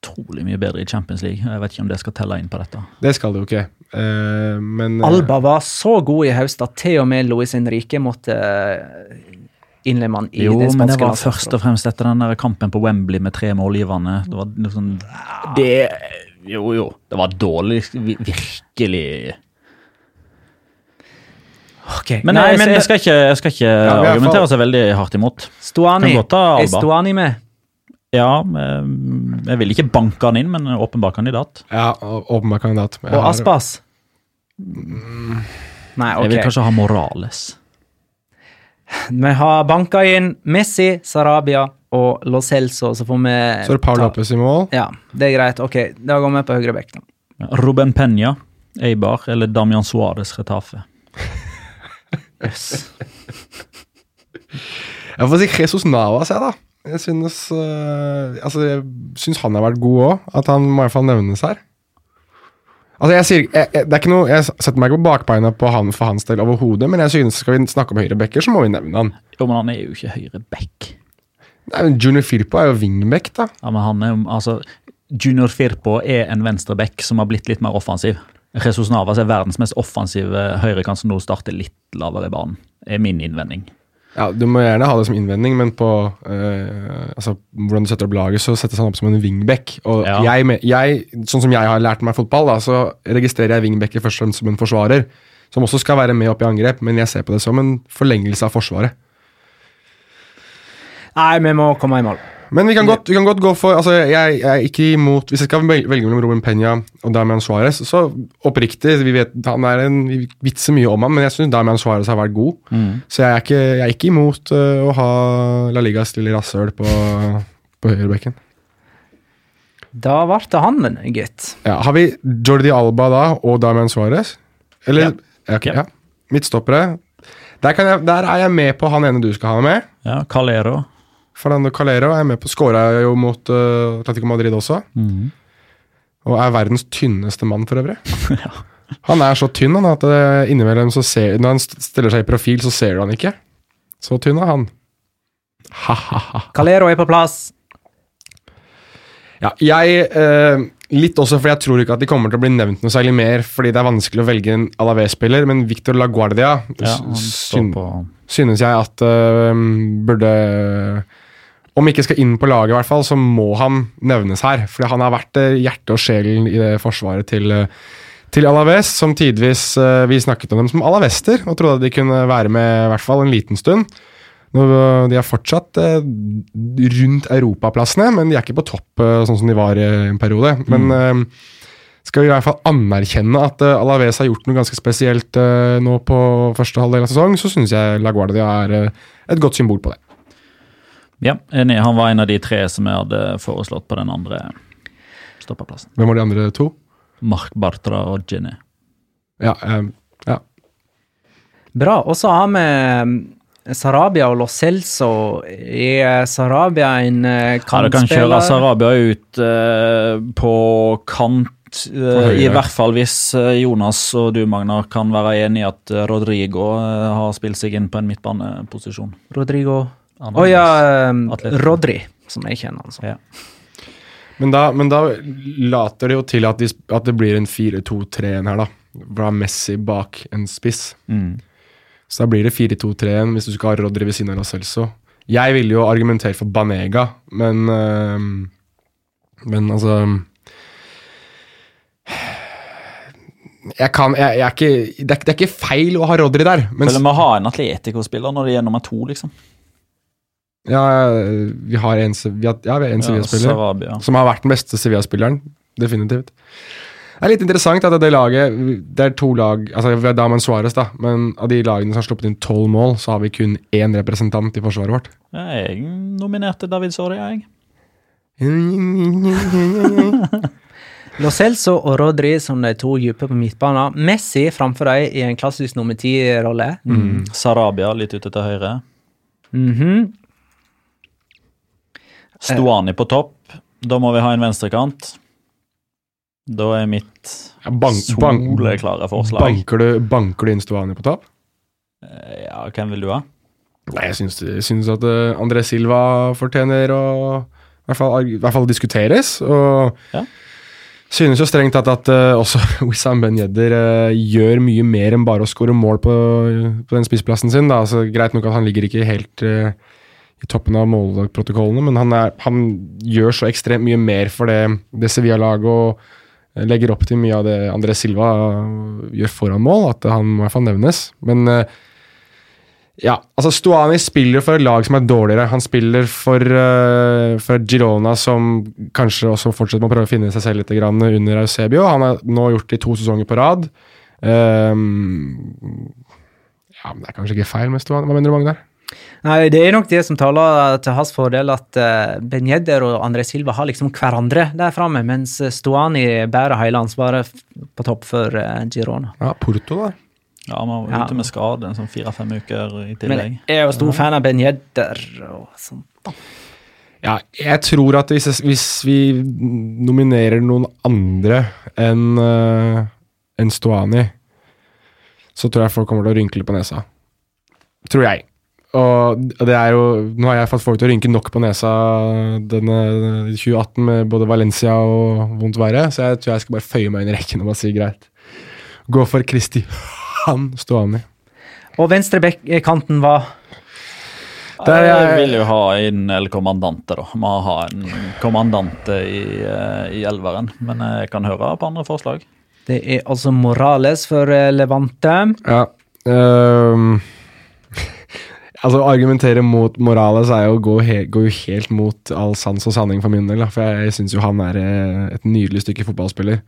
utrolig mye bedre i Champions League. Jeg vet ikke om det skal telle inn på dette. Det skal det jo ikke. Eh, men eh, Alba var så god i høst at til og med Luis Henrique måtte eh, innlemme han i Jo, det men det var først og fremst etter den der kampen på Wembley med tre målgivende. Det var liksom Det Jo, jo. Det var dårlig. Virkelig. Ok, Men, Nei, jeg, men jeg, skal ikke, jeg skal ikke ja, argumentere for... seg veldig hardt imot. Stuani, ta er Stoani Stuani med? Ja, eh, jeg vil ikke banke han inn, men en åpenbar kandidat. Ja, åpenbar kandidat. Jeg Og har- Aspas? Nei, Jeg vil kanskje ha Morales. Vi har banka inn Messi, Sarabia og Lo Celso, så får vi Så er det Paul Lopez i mål. Ja, det er greit. Ok, da går vi på høyre bekk, da. Ruben Penya, Eibar eller Damian Suárez Retafe. Jeg får si Jesus Navas, jeg, da. Jeg synes, øh, altså, jeg synes han har vært god òg. At han må i hvert fall nevnes her. Altså, jeg sier, jeg, jeg, det er ikke noe, jeg setter meg ikke på bakbeina på han for hans del overhodet, men jeg synes skal vi snakke om høyrebacker, så må vi nevne han. Jo, men han er jo ikke høyre back. Nei, men Junior Firpo er jo wingback, da. Ja, men han er jo, altså, Junior Firpo er en venstre back som har blitt litt mer offensiv. Jesus Navas er verdens mest offensive høyrekant som nå starter litt lavere i banen. er min innvending. Ja, Du må gjerne ha det som innvending, men på øh, altså, hvordan du setter opp laget, så settes han opp som en wingback. Og Ja. jeg, jeg, sånn som jeg har lært meg fotball, da, så registrerer jeg wingbacker først og fremst som en forsvarer. Som også skal være med opp i angrep, men jeg ser på det som en forlengelse av Forsvaret. Nei, vi må komme i mål. Men vi kan godt, vi kan godt gå for altså jeg, jeg er ikke imot Hvis jeg skal velge mellom Robin Peña og Damian Suárez, så oppriktig vi vet, han er en, Vi vitser mye om ham, men jeg syns Damian Suárez har vært god. Så jeg er ikke, jeg er ikke imot øh, å ha La Ligas lille rasshøl på, på høyrebekken. Da ble det han, gitt. Ja, har vi Jordi Alba da og Damian Suárez? Eller ja. Okay, Ja. ja. Midtstoppere. Der, kan jeg, der er jeg med på han ene du skal ha med. Ja, Calero. Fernando Calero er med på Skåra jo mot uh, Atletico Madrid også. Og er verdens tynneste mann, for øvrig. Han er så tynn han, at uh, innimellom så ser, når han stiller seg i profil, så ser du han ikke. Så tynn er han. Ha-ha-ha. Calero er på plass. Ja, jeg eh, Litt også fordi jeg tror ikke at de kommer til å bli nevnt noe særlig mer, fordi det er vanskelig å velge en Alaves-spiller, men Victor Laguardia Ja, syn, synes jeg at eh, burde Om ikke skal inn på laget, i hvert fall, så må han nevnes her. For han har vært eh, hjertet og sjelen i det forsvaret til, eh, til Alaves, som tidvis eh, vi snakket om dem som alavester, og trodde de kunne være med i hvert fall en liten stund. Nå, de er fortsatt rundt europaplassene, men de er ikke på topp sånn som de var i en periode. Men eh, skal vi i hvert fall anerkjenne at Alaves har gjort noe ganske spesielt nå på første halvdel av sesong, så syns jeg La Guardia er et godt symbol på det. Ja, enig. Han var en av de tre som jeg hadde foreslått på den andre stoppeplassen. Hvem var de andre to? Mark Bartra og Jenny. Ja, um, ja. Bra. Og så har vi mm, Sarabia og Lo Celso. Er Sarabia en kantspiller? Ja, du kan kjøre? Sarabia ut uh, på kant. eh. I hvert fall hvis eh, Jonas og du, Magnar, kan være enig i at eh, Rodrigo eh, har spilt seg inn på en midtbaneposisjon. Rodrigo Å ja, um, Rodri, som jeg kjenner han som. Ja. Men, da, men da later det jo til at, de, at det blir en 4-2-3-1 her, da. Fra Messi bak en spiss. Mm. Så da blir det 4-2-3-1 hvis du skal ha Rodri ved siden av Lo Celso. Jeg ville jo argumentere for Banega, men øh, Men altså Jeg kan jeg, jeg er ikke, det, er, det er ikke feil å ha Rodri der, men Vil vi ha en Atletico-spiller når de er nummer to, liksom? Ja, vi har en, Se- vi har, ja, en Sevilla-spiller. ja, som har vært den beste Sevilla-spilleren. Definitivt. Det er litt interessant at det laget Det er to lag altså Vi har Daman Suárez, da, men av de lagene som har sluppet inn tolv mål, så har vi kun én representant i forsvaret vårt. Jeg nominerte David Soria, jeg. Lo Celso og Rodri som de to dype på midtbanen. Messi framfor dem i en klassisk nummer ti-rolle. Mm. Sarabia litt ute til høyre. Mhm. Stuani på topp. Da må vi ha en venstrekant. Da er mitt bank, bank, soleklare forslag. banker, du, banker du inn Stuani på topp? Eh, Ja, hvem vil du ha? Nei, jeg syns, jeg syns at eh, André Silva fortjener å i hvert fall, i hvert fall diskuteres. Og Ja. synes jo strengt tatt at uh, også Wissam Ben Yedder eh, gjør mye mer enn bare å skåre mål på, på den spissplassen sin. Da. Altså, greit nok at han ligger ikke helt eh, i toppen av målprotokollene, men han, er, han gjør så ekstremt mye mer for det, det Sevilla-laget og legger opp til mye av det André Silva gjør foran mål, at han må i hvert fall nevnes. Men eh, ja, altså Stuani spiller for et lag som er dårligere. Han spiller for, eh, for Girona, som kanskje også fortsetter med å prøve å finne seg selv litt under Eusebio. Han har nå gjort det i to sesonger på rad. Um, ja, men Det er kanskje ikke feil med Stuani. Hva mener du, Magnar? Nei, Det er nok det som taler til hans fordel, at uh, Ben Yedder og André Silva har liksom hverandre der framme, mens Stuani bærer hele ansvaret på topp for eh, Girona. Ja, Porto, da. Ja, Han var Ja. ute med skade en sånn fire-fem uker i Men jeg er jo stor fan av Ben Yedder og sånt. Ja, jeg tror at hvis, hvis vi nominerer noen andre enn uh, en Stuani, så tror jeg folk kommer til å rynkle på nesa. Tror jeg. Og det er jo Nå har jeg fått folk til å rynke nok på nesa denne 2018 med både Valencia og vondt været, så jeg tror jeg skal bare føye meg inn i rekken og bare si greit. Gå for Christian Stuani. Og venstrekanten var Der er jeg- Jeg vil jo ha inn El Kommandante, da. Må ha en kommandante i, eh, i elveren. Men jeg kan høre på andre forslag. Det er altså Morales for eh, Levante. Ja. ehm, altså, å argumentere mot Morales er jo å gå, he gå helt mot all sans og sanning for min del. Da, for jeg, jeg syns jo han er eh, et nydelig stykke fotballspiller.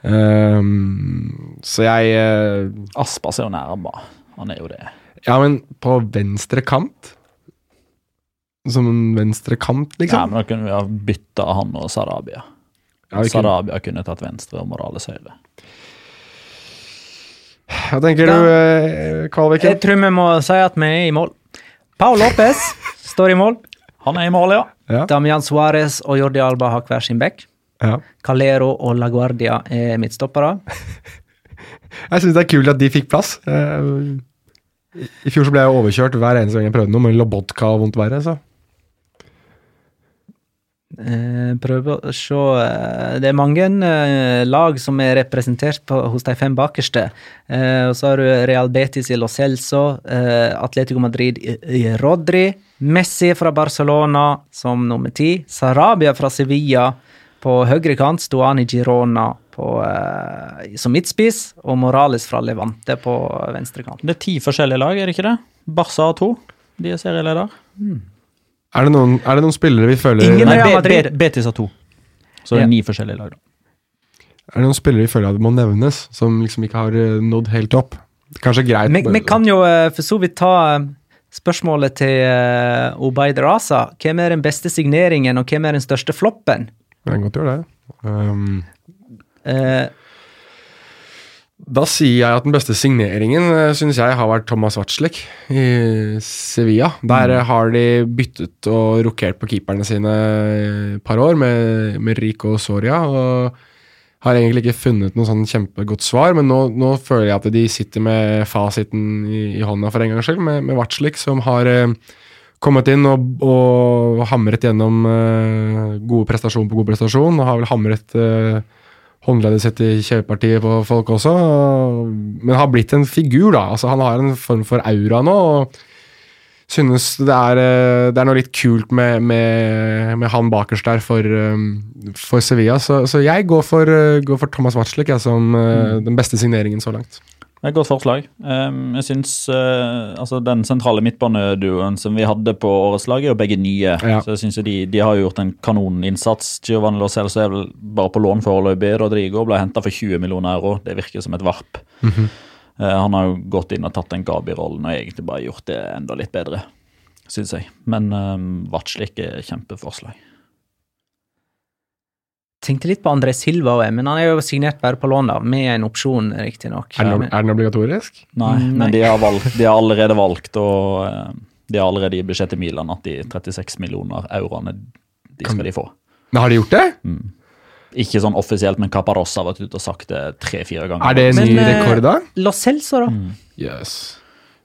Um, så jeg uh, Aspas er jo nærme. Han er jo det. Ja, men på venstre kant Som en venstre kant, liksom? Ja, men Da kunne vi ha bytta han og Sarabia. Ja, Sarabia kunne tatt venstre og Morales høyre. Hva tenker du, eh, Kvalviken? Jeg tror vi må si at vi er i mål. Paul Lopez står i mål. Han er i mål, ja. Ja. Damian Suárez og Jordi Alba har hver sin back. Ja. Calero og Laguardia er midtstoppere. Jeg syns det er kult at de fikk plass. Eh, I fjor så ble jeg overkjørt hver eneste gang jeg prøvde noe, med Lobotka og vondt verre. Så. Eh, prøve å se eh, Det er mange eh, lag som er representert på, hos de fem bakerste. Og så har du Real Betis i Lo Celso, Atletico Madrid i, Rodri, Messi fra Barcelona som nummer ti, Sarabia fra Sevilla på høyre kant, Stuani Girona på, eh, som midtspiss, og Morales fra Levante på venstre kant. Det er ti forskjellige lag, er det ikke det? Barca har to. De er serieleder. Er, det noen, er det noen spillere vi føler Ingen- Nei, Real Madrid. Be- Betis har to. Så det Ja. er ni forskjellige lag. da. Er det noen spillere vi føler at må nevnes, som liksom ikke har eh, nådd helt opp? Kanskje greit Vi, vi kan jo eh, for så vidt ta eh, spørsmålet til uh, Obaid Raza. Hvem er den beste signeringen, og hvem er den største floppen? Det kan godt gjøre det. Um, Eh, da sier jeg at den beste signeringen synes syns jeg har vært Thomas Watzlek i Sevilla. Der eh, har de byttet og rokert på keeperne sine et par år med, med Rico Soria. og har egentlig ikke funnet noe sånn kjempegodt svar, men nå, nå føler jeg at de sitter med fasiten i, i hånda for en gangs skyld, med, med Watzlik, som har eh, kommet inn og, og hamret gjennom eh, gode prestasjon på god prestasjon, og har vel hamret uh, håndleddet sitt i kjevepartiet på folk også, men har blitt en figur, da. Altså, han har en form for aura nå. og synes det er, eh, det er noe litt kult med, med, med han bakerst der for, um, for Sevilla. Så, så jeg går for, eh, går for Thomas Watzlick som mm. den beste signeringen så langt. Det er et godt forslag. Um, jeg synes uh, altså Den sentrale midtbaneduoen som vi hadde på årets lag, er jo begge nye. Ja. Så jeg synes de, de har gjort en kanoninnsats. Giovanni Lo Celso er vel bare på lån foreløpig. Rodrigo ble henta for 20 millioner euro. Det virker som et varp. Mm -hmm. han har jo gått inn og tatt den Gabi-rollen og egentlig bare gjort det enda litt bedre, syns jeg. Men um, Vatslik er kjempeforslag. Tenkte litt på André Silva òg, men han er jo signert bare på lån, da, med en opsjon, riktignok. Er, den- er den obligatorisk? Nei, Nei. men de har, valgt, de har allerede valgt, og eh, de har allerede i budsjettet Milan at de 36 millioner euroene de Kan- skal de få. Men har de gjort det? Ikke sånn offisielt, men Caparossa har vært ute og sagt det tre-fire ganger. Er det en ny Men, eh, rekord, da? Lo Celso, da. Yes.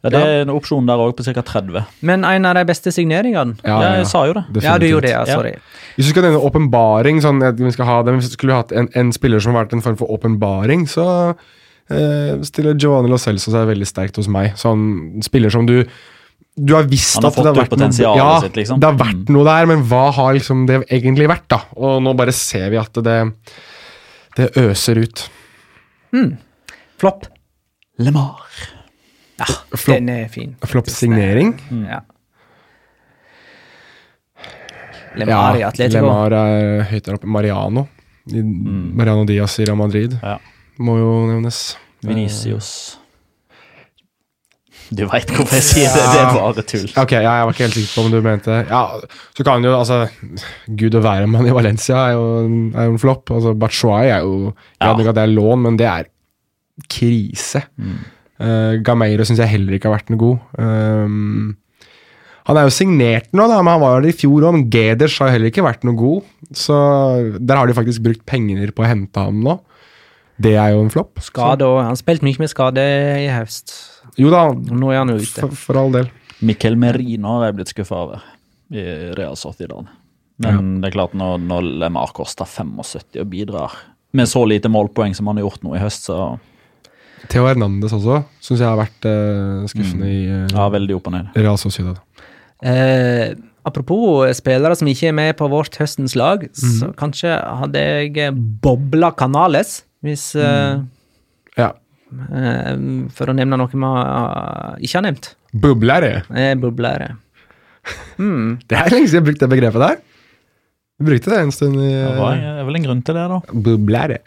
Ja, det er en opsjon der òg, på ca. 30. Men en av de beste signeringene. Ja, Ja, ja, jeg sa jo det. Ja, du gjorde det, ja. Ja. Sorry. Hvis du skal nevne åpenbaring, sånn at vi skal ha det, hvis vi skulle hatt en, en spiller som har vært en form for åpenbaring, så eh, stiller Giovanni Lo Celso seg veldig sterkt hos meg. Sånn spiller som du du har visst har at det har vært noe, ja, sitt, liksom. det har vært Mm. noe der, men hva har liksom det egentlig vært, da? Og nå bare ser vi at det, det øser ut. Flopp. Lemar. Ja, Flop, den er fin. Flopp signering. Ja. Lemar i Atletico. Lemar er høyt der oppe. Mariano. I, Mariano Diaz i Real Madrid Ja. må jo nevnes. Venicius. Du veit hvorfor jeg sier det. Det er bare tull. Ok, ja, jeg var ikke helt sikker på om du mente Ja, så kan jo altså Gud og mann i Valencia er jo, er jo en flopp. Altså, Batshuay er jo Ja. vet ikke at det er lån, men det er krise. Uh, Gameiro syns jeg heller ikke har vært noe god. Um, han er jo signert nå, da, men han var jo i fjor òg. Men Geders har heller ikke vært noe god. Så der har de faktisk brukt penger på å hente ham nå. Det er jo en flopp. Skade òg. Han spilte mye med skade i høst. Jo da, Nå er han jo ute. for, for all del. Mikkel Merino har jeg blitt skuffa over i Real Sociedad. Men det er klart, når, når Lemar koster 75 og bidrar med så lite målpoeng som han har gjort nå i høst, så Theo Hernandez også syns jeg har vært uh, skuffende i uh, ja, veldig opp og ned. Real Sociedad. Eh, apropos spillere som ikke er med på vårt høstens lag, så kanskje hadde jeg bobla Canales, hvis eh, Ja. Uh, For å nevne noe vi uh, ikke har nevnt. Bublere. det. Eh, bublere. Mm. Det er lenge siden jeg har brukt det begrepet der. Vi brukte det en stund i Det var uh, er vel en grunn til det, da. Bublere.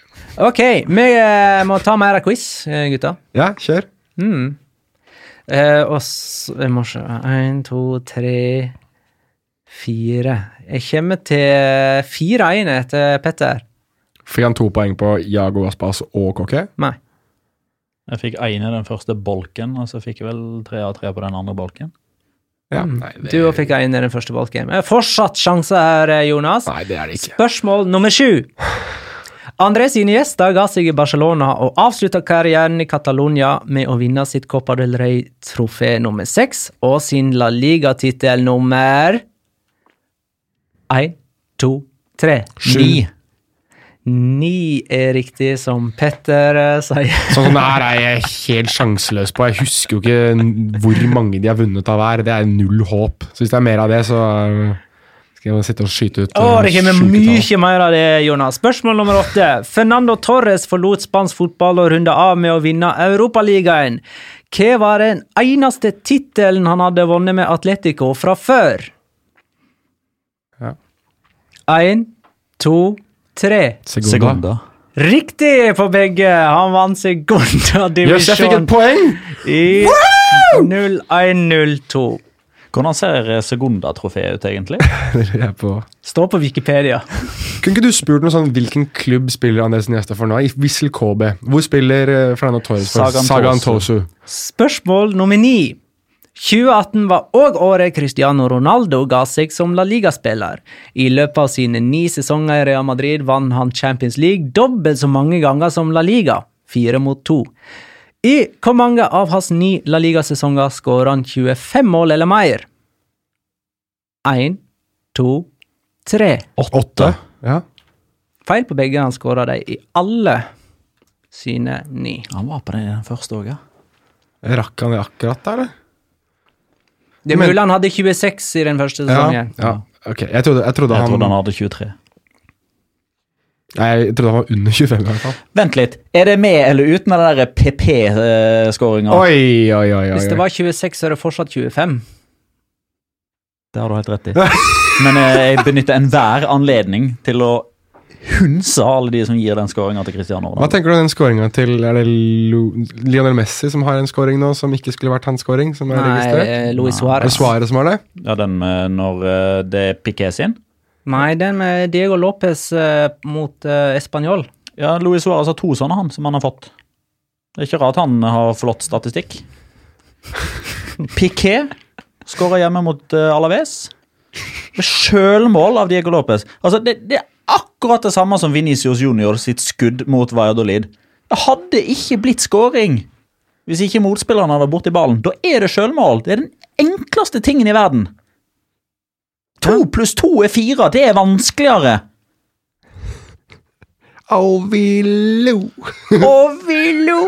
Ok, vi eh, må ta mer quiz, gutter. gutta. Ja, kjør. Mm. Eh, og så Jeg må se Én, to, tre, fire. Jeg kommer til fire inn etter Petter. Fikk han to poeng på Jago Aspas og Kokke? Nei. Jeg fikk én i den første bolken, og så fikk jeg vel tre av tre på den andre bolken. Ja. Mm. Nei, det, Du fikk inn i den første bolken. Eh, Fortsatt sjanse her, eh, Jonas. nei, det er det ikke. Spørsmål nummer sju. André sine gjester ga seg i Barcelona og avslutta karrieren i Catalonia med å vinne sitt Copa del Rey-trofé nummer seks og sin La Liga-tittel nummer én, to, tre. Ni. Ni er riktig, som Petter eh, sier. Sånn som det her er jeg helt sjanseløs på. Jeg husker jo ikke hvor mange de har vunnet av hver. Det er null håp. Så hvis det er mer av det, så uh, skal jeg sitte og skyte ut Å, uh, det kommer mye mer av det, Jonas. Spørsmål nummer åtte. Fernando Torres forlot spansk fotball og runda av med å vinne Europaligaen. Hva var den eneste tittelen han hadde vunnet med Atletico fra før? Ja. Én, to, tre. Segunda. Segunda. Riktig på begge! Han vant Segunda Jøss, jeg fikk et poeng! i 0102. Hvordan ser Segunda-trofeet ut, egentlig? Er på. Står på Wikipedia. Kunne ikke du spurt noe sånn hvilken klubb spiller Andres Niesta for nå? I Wissel KB. Hvor spiller uh, Fernando Torres for? Sagan. Tosu. Spørsmål nummer ni. 2018 var òg året Cristiano Ronaldo ga seg som La Liga-spiller. I løpet av sine ni sesonger i Real Madrid vant han Champions League dobbelt så mange ganger som La Liga, fire mot to. I hvor mange av hans ni La Liga-sesonger skåret han 25 mål eller mer? Én, to, tre. Åtte. Ja. Feil på begge, han skåra de i alle sine ni. Han var på den første òg, ja. Rakk han det akkurat da, eller? Det er mulig han hadde 26 i den første sesongen. ja. Ok, jeg trodde, jeg trodde Jeg han trodde han hadde 23. Nei, jeg trodde han var under 25 i hvert fall. Vent litt. Er det med eller uten den der PP-skåringa? Oi, oi, oi. oi. Hvis det var 26, så er det fortsatt 25. Det har du helt rett i. Men eh, jeg benytter enhver anledning til å hunse alle de som gir den skåringa til Cristiano Hva tenker du om den skåringa til Er det Lu Lionel Messi som har en skåring nå som ikke skulle vært hans skåring? Som er Nei, registrert? eh, Luis Suárez. Er det Suárez. Som har det? Ja, den med når eh, det er Piqué sin. Nei, den med Diego Lopez eh, mot uh, Español. Ja, Luis Suárez har to sånne, han, som han har fått. Det er ikke rart han har flott statistikk. Piqué skårer hjemme mot uh, Alaves. Med sjølmål av Diego Lopez. Altså, det, det akkurat det samme som Venicius Junior sitt skudd mot Valladolid. Det hadde ikke blitt skåring hvis ikke motspillerne hadde vært borti ballen. Da er det sjølmål. Det er den enkleste tingen i verden. To pluss to er fire. Det er vanskeligere. Oh, vi lo. Og vi lo!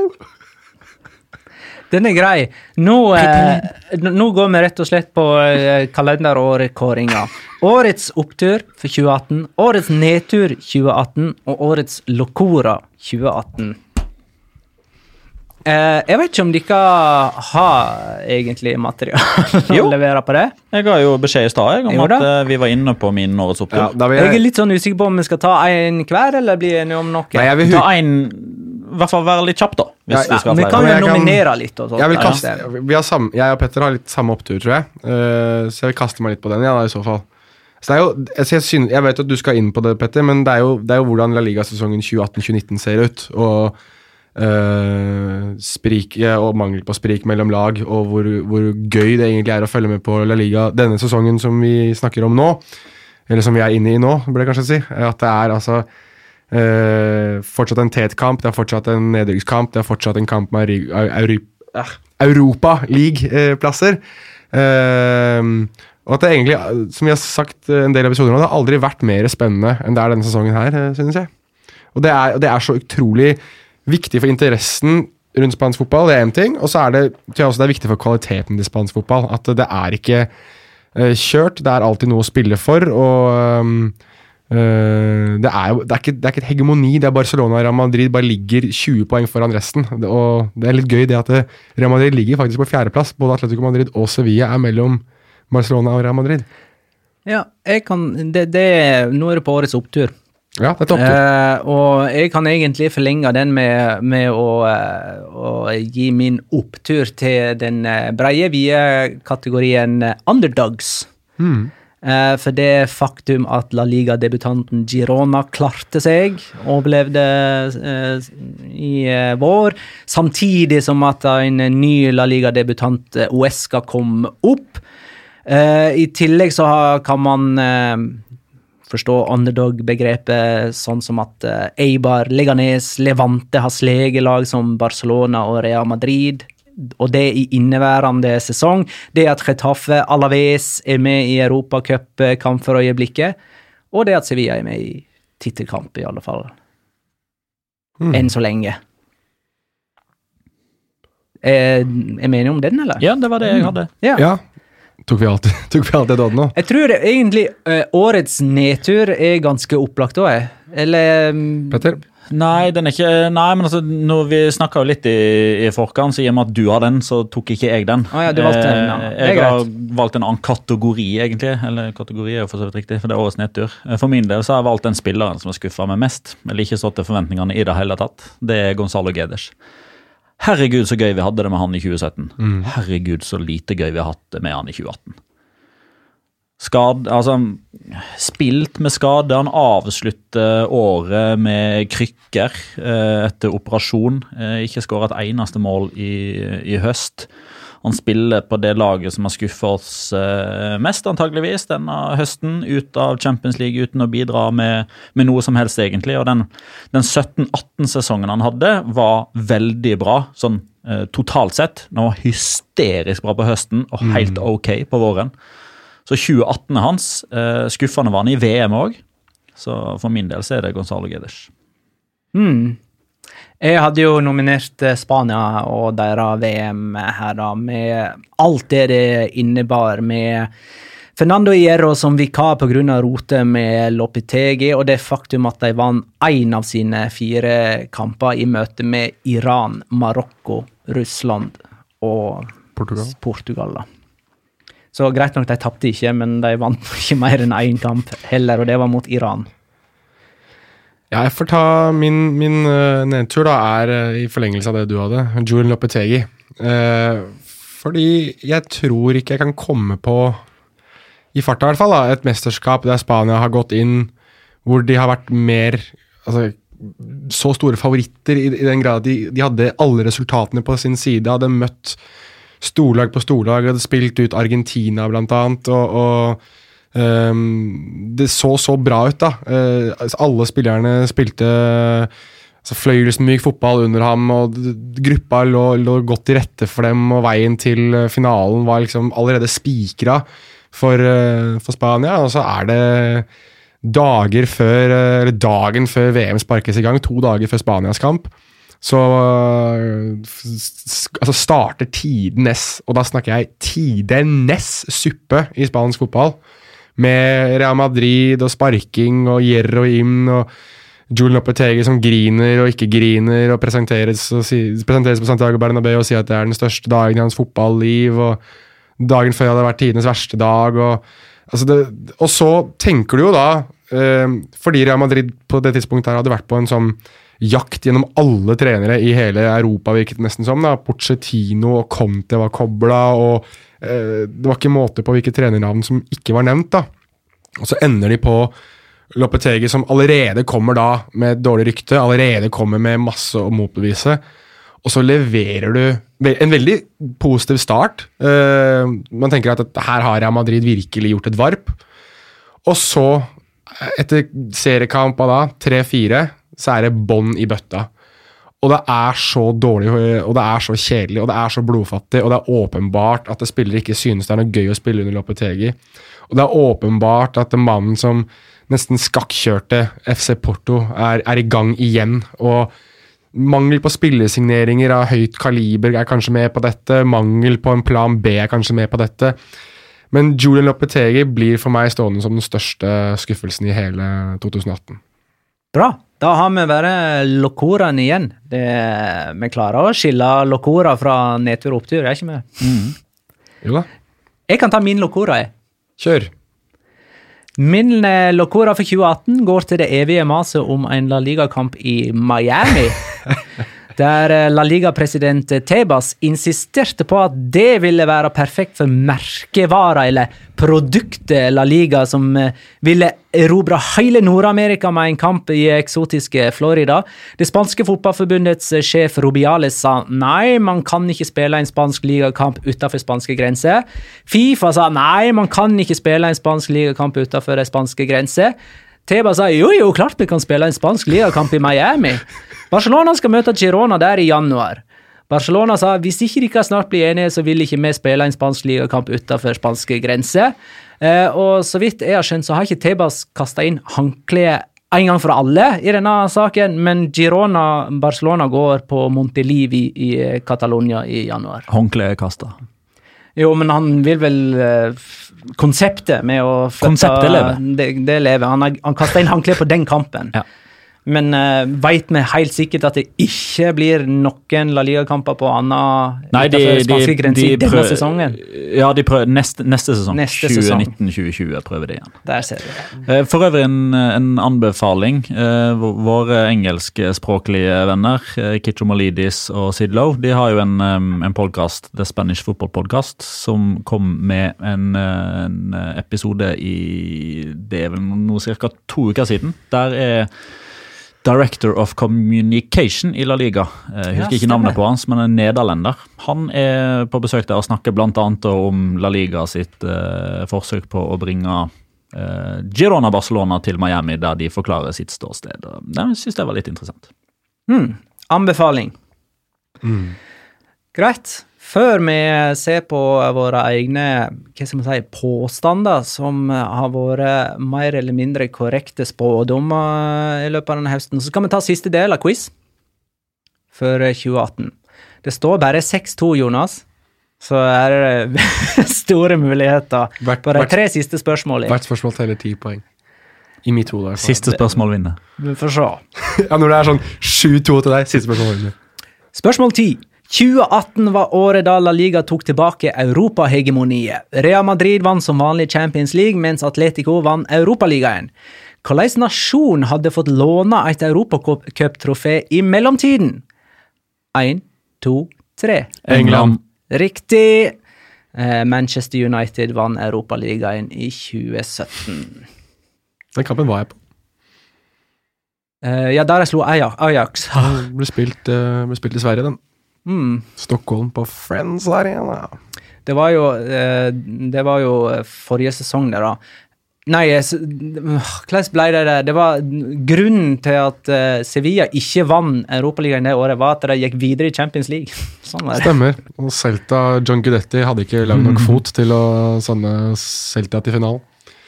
Den er grei. Nå, eh, nå går vi rett og slett på eh, kalenderårkåringa. Årets opptur for 2018, årets nedtur 2018 og årets Locora 2018. Eh, jeg vet ikke om dere har egentlig materiale å levere på det. Jeg ga jo beskjed i stad om Jo at eh, vi var inne på min årets opptur. Ja, jeg... Jeg er litt sånn usikker på om vi skal ta en hver, eller bli enige om noe. Nei, jeg vil Ta en hvert fall være litt kjapp, da. Hvis Ja, vi skal ja, vi kan jo kan- nominere litt. og sånt. jeg, vil Ja. kaste, vi har sam, jeg og Petter har litt samme opptur, tror jeg. Uh, så jeg vil kaste meg litt på den, ja, da, i så fall. Så det er jo, jeg, synes, jeg vet at du skal inn på det, Petter, men det er jo, det er jo hvordan La Liga-sesongen 2018-2019 ser ut. Og øh, spriket og mangel på sprik mellom lag, og hvor, hvor gøy det egentlig er å følge med på La Liga denne sesongen som vi snakker om nå. Eller som vi er inne i nå, burde jeg kanskje si. At det er altså eh, fortsatt en tetkamp, det er fortsatt en nedrykkskamp, det er fortsatt en kamp med Euri- Euri- eh, Europa League-plasser. og at det egentlig, som vi har sagt eh, en del episoder nå, det har aldri vært mer spennende enn det er denne sesongen her, eh, synes jeg. Og det er, det er så utrolig viktig for interessen rundt spansk fotball, det er én ting. Og så er det, tror jeg også det er viktig for kvaliteten til spansk fotball. At det er ikke eh, kjørt, det er alltid noe å spille for. og um, eh, det, er det, er ikke, det er ikke et hegemoni. det er Barcelona og Real Madrid bare ligger 20 poeng foran resten. Og det er litt gøy det at det, Real Madrid ligger faktisk på fjerdeplass. Både Atletico Madrid og Sevilla er mellom Barcelona og Real Madrid. Ja, jeg kan, det, det, nå er det på årets opptur. Ja, det er topptur. Eh, og jeg kan egentlig forlenge den med, med å, eh, å gi min opptur til den eh, breie, vide kategorien eh, underdogs. Mm. Eh, for det faktum at La Liga-debutanten Girona klarte seg, overlevde eh, i eh, vår, samtidig som at en ny La Liga-debutant, Uesca, kom opp. I tillegg så kan man forstå underdog-begrepet sånn som at Eibar, Leganes, Levante har slegelag som Barcelona og Real Madrid. Og det i inneværende sesong. Det at Getafe Alaves er med i europacupkamp for øyeblikket. Og det at Sevilla er med i tittelkamp, i alle fall. Mm. Enn så lenge. Er, er vi enige om den, eller? Ja, det var det jeg hadde. Ja. Ja. Tok vi alt, tok vi alt det Odd nå? Jeg tror det, egentlig eh, årets nedtur er ganske opplagt òg, jeg. Eller mm, Petter? Nei, den er ikke Nei, men altså, når vi snakka jo litt i, i forkant, så i og med at du har den, så tok ikke jeg den. Å ja, du valgte den, ja. Eh, Jeg har valgt en annen kategori, egentlig. Eller kategori er jo for så vidt riktig, for det er årets nedtur. Eh, For min del så har jeg valgt den spilleren som har skuffa meg mest, eller ikke stått til forventningene i det hele tatt. Det er Gonzalo Geders. Herregud, så gøy vi hadde det med han i 2017. Herregud, så lite gøy vi har hatt det med han i 2018. Skad, altså, spilt med skade. Han avslutter året med krykker eh, etter operasjon. Eh, ikke skåra et eneste mål i, i høst. Han spiller på det laget som har skuffa oss eh, mest, antageligvis, denne høsten. Ut av Champions League uten å bidra med, med noe som helst, egentlig. Og den, den 17-18-sesongen han hadde, var veldig bra, sånn eh, totalt sett. Han var hysterisk bra på høsten og helt ok på våren. Så 2018 er hans. Eh, skuffende var han i VM òg. Så for min del så er det Gonzalo Gedes. Mm. Jeg hadde jo nominert eh, Spania og deres VM her, da, med alt det det innebar med Fernando Hierro som vikar pga. rotet med Lopetegi, og det faktum at de vant én av sine fire kamper i møte med Iran, Marokko, Russland og Portugal. Portugal da. Så greit nok, de tapte ikke, men de vant ikke mer enn én kamp heller, og det var mot Iran. Ja, jeg får ta min, min uh, nedtur, da, er uh, i forlengelse av det du hadde. Julian Lopetegi. Uh, fordi jeg tror ikke jeg kan komme på, i farta i hvert fall, da, et mesterskap der Spania har gått inn hvor de har vært mer altså, så store favoritter i, i den grad de, de hadde alle resultatene på sin side, hadde møtt storlag på storlag, hadde spilt ut Argentina blant annet, og, og um, det så så bra ut, da. Altså, alle spillerne spilte altså, fløyelsmyk fotball under ham, og gruppa lå, lå godt til rette for dem, og veien til eh, finalen var liksom allerede spikra for, eh, for Spania. Og så er det dager før, eller dagen før VM sparkes i gang, to dager før Spanias kamp, så s- altså starter tidenes, og da snakker jeg tidenes suppe i spansk fotball. Med Real Madrid og sparking og Hierro inn og Julen Lopetegi som griner og ikke griner og presenteres, og si, presenteres på Santiago Bernabeu og sier at det er den største dagen i hans fotballiv. og Dagen før hadde vært tidenes verste dag. Og, altså det, og så tenker du jo da, eh, fordi Real Madrid på det tidspunktet her hadde vært på en sånn jakt gjennom alle trenere i hele Europa, virket det nesten som. da, Pochettino og Conte var kobla, og eh, det var ikke måte på hvilke trenernavn som ikke var nevnt. da. Og så ender de på Lopetegi, som allerede kommer da med et dårlig rykte, allerede kommer med masse å motbevise. Og så leverer du en veldig positiv start. Eh, man tenker at at her har Real Madrid virkelig gjort et varp. Og så, etter seriekamp av da, 3-4, så er det bånn i bøtta. Og det er så dårlig, og det er så kjedelig, og det er så blodfattig, og det er åpenbart at det spillere ikke synes det er noe gøy å spille under Lopetegi. Og det er åpenbart at mannen som nesten skakkjørte FC Porto, er, er i gang igjen. Og mangel på spillesigneringer av høyt kaliber er kanskje med på dette. Mangel på en plan B er kanskje med på dette. Men Julian Lopetegi blir for meg stående som den største skuffelsen i hele 2018. Bra. Da har vi bare Locoraen igjen. Det, vi klarer å skille Locora fra nedtur og opptur, er ikke vi? Jo da, Jeg kan ta min Locora, jeg. kjør. Min Lokora Locora for 2018 går til det evige maset om en La Liga-kamp i Miami. Der eh, La Liga-president Tebas insisterte på at det ville være perfekt for merkevarer eller produktet La Liga, som eh, ville erobre hele Nord-Amerika med en kamp i eksotiske Florida. Det spanske fotballforbundets sjef Rubiales sa nei, man kan ikke spille en spansk ligakamp utenfor spanske grenser. Fifa sa nei, man kan ikke spille en spansk ligakamp utenfor spanske grenser. Teba sa jo, jo, klart vi kan spille en spansk ligakamp i Miami. Barcelona skal møte Girona der i januar. Barcelona sa hvis ikke de kan snart bli enige, så vil ikke vi spille en spansk ligakamp utenfor spanske grenser. Eh, og så vidt jeg har skjønt, så har ikke Tebas kasta inn håndkleet en gang for alle i denne saken, men Girona-Barcelona går på Montelivi i Catalonia i januar. Håndkleet er kasta. Jo, men han vil vel eh, Konseptet med å flytte Konseptet lever. Det, det lever. Han, har- han kasta inn håndkleet på den kampen. Ja. Men uh, veit vi helt sikkert at det ikke blir noen La Liga-kamper på annen Nei, de, de, de, denne sesongen? Ja, de prøver neste, neste sesong. Neste sesong. 2019-2020 prøver de igjen. Der ser du. Uh, For øvrig en, en anbefaling. Uh, vå- Våre engelskspråklige venner, uh, Kitcho Malidis og Sidlow, de har jo en, um, en podcast, The Spanish Football Podcast, som kom med en, eh, en episode i Det er vel noe ca. to uker siden. Der er Director of Communication i La Liga. Jeg Jeg Ja, husker ikke navnet på hans, men en nederlender. Han er på besøk der og snakker bl.a. om La Liga sitt eh, forsøk på å bringe eh, Girona Barcelona til Miami, der de forklarer sitt ståsted. Jeg syns det var litt interessant. Mm. Anbefaling. Greit. Før vi ser på våre egne hva skal man si, påstander, som har vært mer eller mindre korrekte spådommer i løpet av denne høsten, så skal vi ta siste del av quiz for 2018. Det står bare 6-2, Jonas. Så er det store muligheter Hvert- på de hvert- tre siste spørsmålene. Hvert spørsmål teller ti poeng. I mitt hode. Siste spørsmål vinner. Vi får se. Ja, Når det er sånn 7-2 til deg, siste spørsmål. vinner. Spørsmål 10. 2018 var året da La Liga tok tilbake europahegemoniet. Real Madrid vant som vanlig Champions League, mens Atletico vant Europaligaen. Hvilken nasjon hadde fått låne et europacuptrofé i mellomtiden? Én, to, tre. England. Riktig! Eh, Manchester United vant Europaligaen i 2017. Den kampen var jeg på. Eh, ja, der jeg slo Ajax. Ajax. Den ble spilt, eh, ble spilt i Sverige, den. Mm. Stockholm på Friends Arena. Det var jo, eh, det var jo eh, forrige sesong, det, da. Nei, eh, hvordan ble det det? Det var Grunnen til at Sevilla ikke vant Europaligaen det året, var at de gikk videre i Champions League. Sånn var det. Stemmer. Og Celta, John Gudetti hadde ikke lang nok fot til å sende Celta til finalen.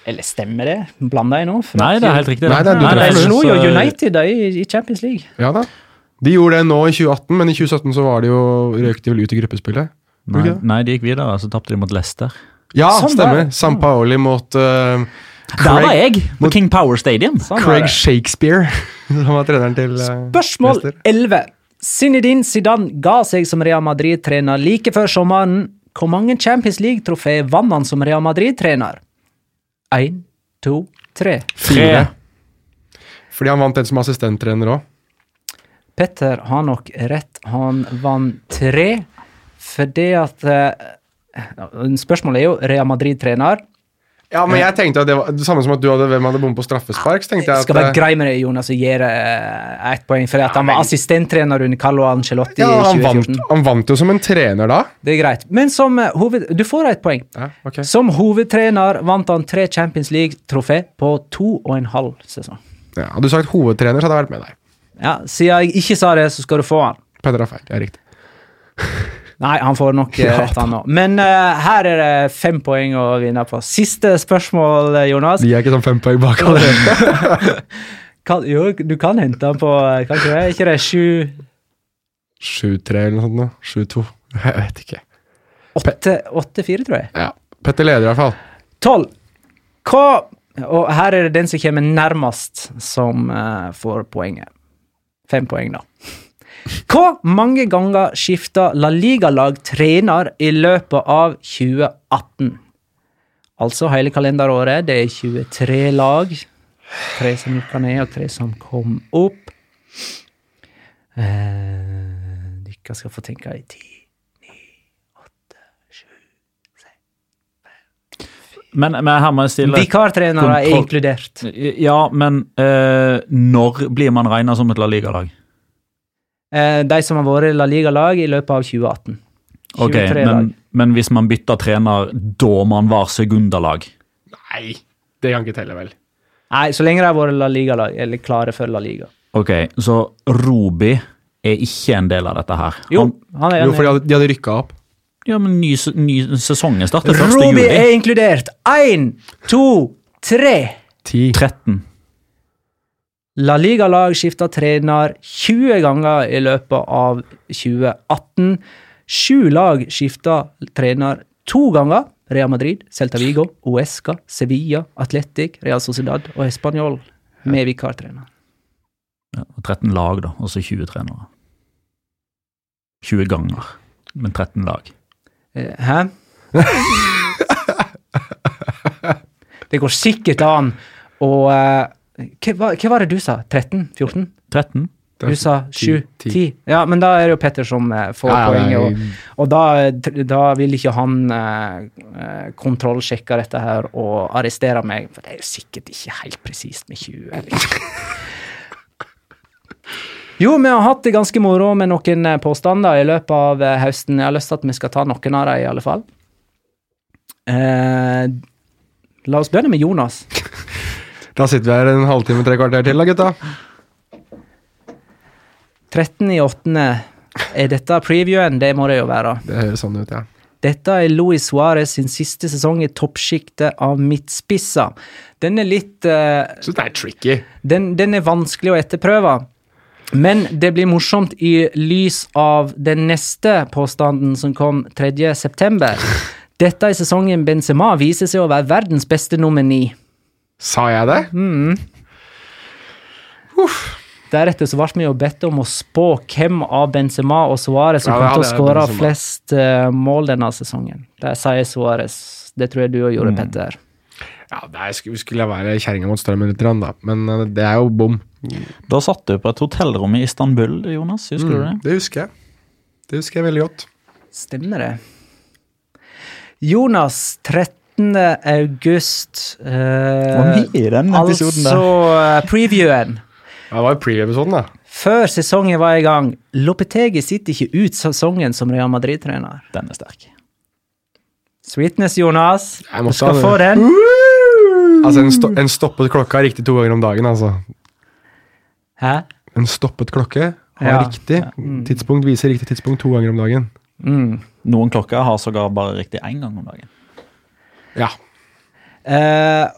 Eller stemmer det? Blanda jeg nå? Nei, det er helt riktig. Nei, det er- du Nei, de slo jo United i Champions League. Ja da. De gjorde det nå i 2018, men i 2017 så var det jo, røk de vel ut i gruppespillet. Nei, de nei, de gikk videre, så tapte de mot Leicester. Ja, Sånn stemmer. det. San Paoli mot eh, Der var jeg! På King Power Stadium. Sånn Craig. Shakespeare, som var treneren til uh, Spørsmål Leicester. 11. Zinedine Zidane ga seg som Real Madrid-trener like før sommeren. Hvor mange Champions League-trofé vant han som Real Madrid-trener? Én, to, tre. Fire. Fordi han vant en som assistenttrener òg. Petter har nok rett. Han vant tre fordi at eh, Spørsmålet er jo Real Madrid-trener. Ja, men jeg tenkte at det var det samme som at du hadde hvem hadde bommet på straffespark. så tenkte jeg at skal være eh, grei med det, Jonas, og gi ett poeng. For at han var assistenttrener under Carlo Ancelotti ja, i han, 2014. vant, han vant jo som en trener da. Det er greit. Men som eh, hoved... Du får ett poeng. Ja, okay. Som hovedtrener vant han tre Champions League-trofé på to og en halv sesong. Ja, hadde du sagt hovedtrener, så hadde jeg vært med deg. Ja, Siden jeg ikke sa det, så skal du få han. Petter har feil. Det er riktig. Nei, han får nok eh, rett, han òg. Men eh, her er det fem poeng å vinne på. Siste spørsmål, eh, Jonas. Vi er ikke sånn fem poeng bak allerede. Kan, jo, du kan hente han på eh, Kan ikke det? Ikke det sju 7-3 eller noe sånt. da, 7-2. Jeg vet ikke. åtte, åtte fire, tror jeg. Ja. Petter leder i hvert fall. Tolv. Hva Og her er det den som kommer nærmest, som eh, får poenget. Fem poeng, da. Hvor mange ganger skifta La Liga-lag trener i løpet av 2018? Altså hele kalenderåret. Det er 23 lag. Tre som gikk ned, og tre som kom opp. Eh, Dere skal få tenke i ti. Men, men her må jeg stille Vikartrenere er inkludert. Ja, men eh, når blir man regna som et La Liga-lag? Eh, de som har vært La Liga-lag i løpet av 2018. Ok, men, men hvis man bytter trener da man var segundalag Nei, det kan ikke telle, vel. Nei, så lenge de har vært La Liga-lag, eller klare for La Liga. Ok, så Robi er ikke en del av dette her. Jo, Han, han er Jo, for de hadde, de hadde rykka opp. Ja, men ny, ny sesongen starter 1. Roby juli. er inkludert! Én, to, tre! Ti. 13. La Liga-lag skifta trener 20 ganger i løpet av 2018. Sju lag skifta trener to ganger. Real Madrid, Celta Vigo, Uesca, Sevilla, Atletic, Real Sociedad og Español med vikartrener. Ja, 13 lag, da, og så 20 trenere. 20 ganger, men 13 lag. Eh, Hæ? Det går sikkert an å eh, hva, var- hva var det du sa? 13? 14? 13? Du sa 7? 10. 10? Ja, men da er det jo Petter som eh, får Ja, poenget. Og, og da, da vil ikke han eh, kontrollsjekke dette her og arrestere meg, for det er jo sikkert ikke helt presist med 20. Liksom. Jo, vi har hatt det ganske moro med noen eh, påstander i løpet av eh, høsten. Jeg har lyst til at vi skal ta noen av dem, i alle fall. Eh, la oss begynne med Jonas. Da sitter vi her en halvtime, tre kvarter til da, gutta. 13 i 8. Er dette previewen? Det må det jo være. Det høres sånn ut, ja. Dette er Luis Suárez sin siste sesong i toppsjiktet av midtspisser. Den er litt uh, Så det er tricky. den, den er vanskelig å etterprøve. Men det blir morsomt i lys av den neste påstanden som kom 3. september. Dette i sesongen Benzema viser seg å være verdens beste nummer ni. Sa jeg det? Deretter så ble vi jo bedt om å spå hvem av Benzema og Suárez som Ja, kom til å skåre flest eh, mål denne sesongen. Det sier Suárez. Det tror jeg du òg gjorde, Petter. Ja, det er, skulle, skulle jeg være kjerringa mot strømmen litt, da. Men eh, det er jo bom. Da satt du på et hotellrom i Istanbul, Jonas. Husker du det? Det husker jeg. Det husker jeg veldig godt. Stemmer det. Jonas, 13. august. Eh, Var mye i den episoden der. altså eh, previewen. Ja, det var jo pre-episoden, da. Før sesongen var i gang. Lopetegi sitter ikke ut sesongen som Real Madrid-trener. Den er sterk. Sweetness, Jonas. Du skal få den. Altså, en, sto en stoppet klokke er riktig to ganger om dagen, altså. Hæ? En stoppet klokke har Ja. riktig tidspunkt, viser riktig tidspunkt to ganger om dagen. Mm. Noen klokker har sågar bare riktig én gang om dagen. Ja. Eh,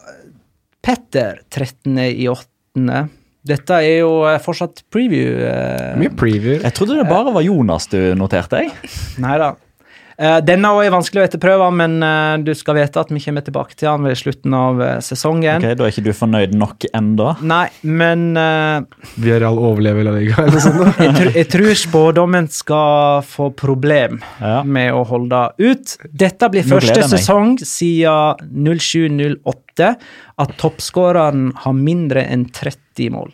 Petter, 13. i 8. Dette er jo eh, fortsatt preview. eh, Mye preview. Jeg trodde det bare var Jonas du noterte, jeg. Nei da. Eh, denne også er vanskelig å etterprøve, men eh, du skal vite at vi kommer tilbake til den ved slutten av eh, sesongen. Ok, Da er ikke du fornøyd nok enda. Nei, men uh, Villarreal overlever La Liga, eller sånt. jeg, tr jeg tror spådommen skal få problem Ja. med å holde ut. Dette blir første sesong siden 07-08 at toppskåreren har mindre enn 30 mål.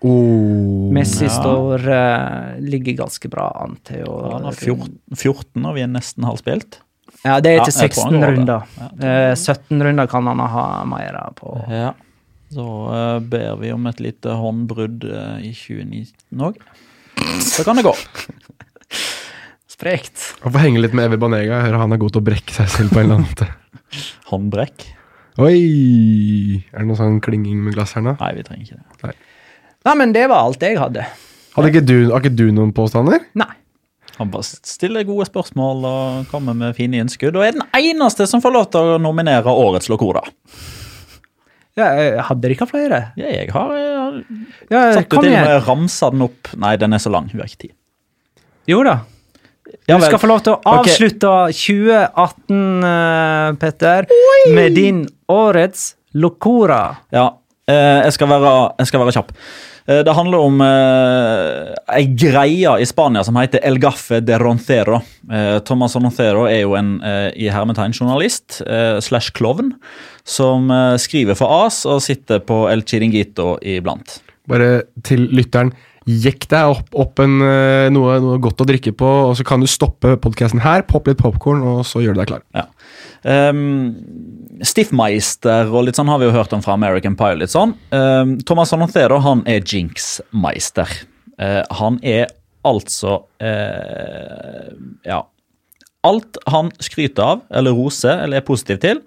Oh. Messi Ja. står uh, ligger ganske bra an til å Han har 14, 14 og vi er nesten halvspilt. Ja, det er Ja, til jeg 16 runder. Ja. Eh, 17 runder kan han ha mer på. Ja. Så uh, ber vi om et lite håndbrudd uh, i 2019 òg. Så kan det gå. Sprekt. Og få henge litt med Evi Banega. Jeg hører han er god til å brekke seg selv på en eller annen måte. Håndbrekk? Oi! Er det noe sånn klinging med glass her nå? Nei, vi trenger ikke det. Nei, men det var alt jeg hadde. Hadde ikke du, har ikke du noen påstander? Nei. Han bare stiller gode spørsmål og kommer med fine innskudd, og er den eneste som får lov til å nominere årets Locora. Ja, eh, hadde dere ikke flere? Ja, jeg har, jeg har Ja, satt du til og med ramsa den opp. Nei, den er så lang. Hun har ikke tid. Jo da. Ja, Du skal få lov til å avslutte avslutte 2018, Petter, Petter, med din årets Locora. Ja, eh, jeg, skal være, jeg skal være kjapp. Eh, det handler om eh, ei greie i Spania som heter El Gaffe de Roncero. Eh, Thomas Roncero er jo en eh, i hermetegn journalist eh, slash klovn som eh, skriver for AS og sitter på El Chiringuito iblant. Bare til lytteren. Jekk deg opp, opp en, eh, noe, noe godt å drikke på, og så kan du stoppe podkasten her, poppe litt popkorn, og så gjør du deg klar. Ja. Um, Stiffmeister og litt sånn har vi jo hørt om fra American Pie. litt sånn. Um, Thomas Anothedo han er Jinx-meister. Uh, han er altså uh, Ja. Alt han skryter av, eller roser, eller er positiv til,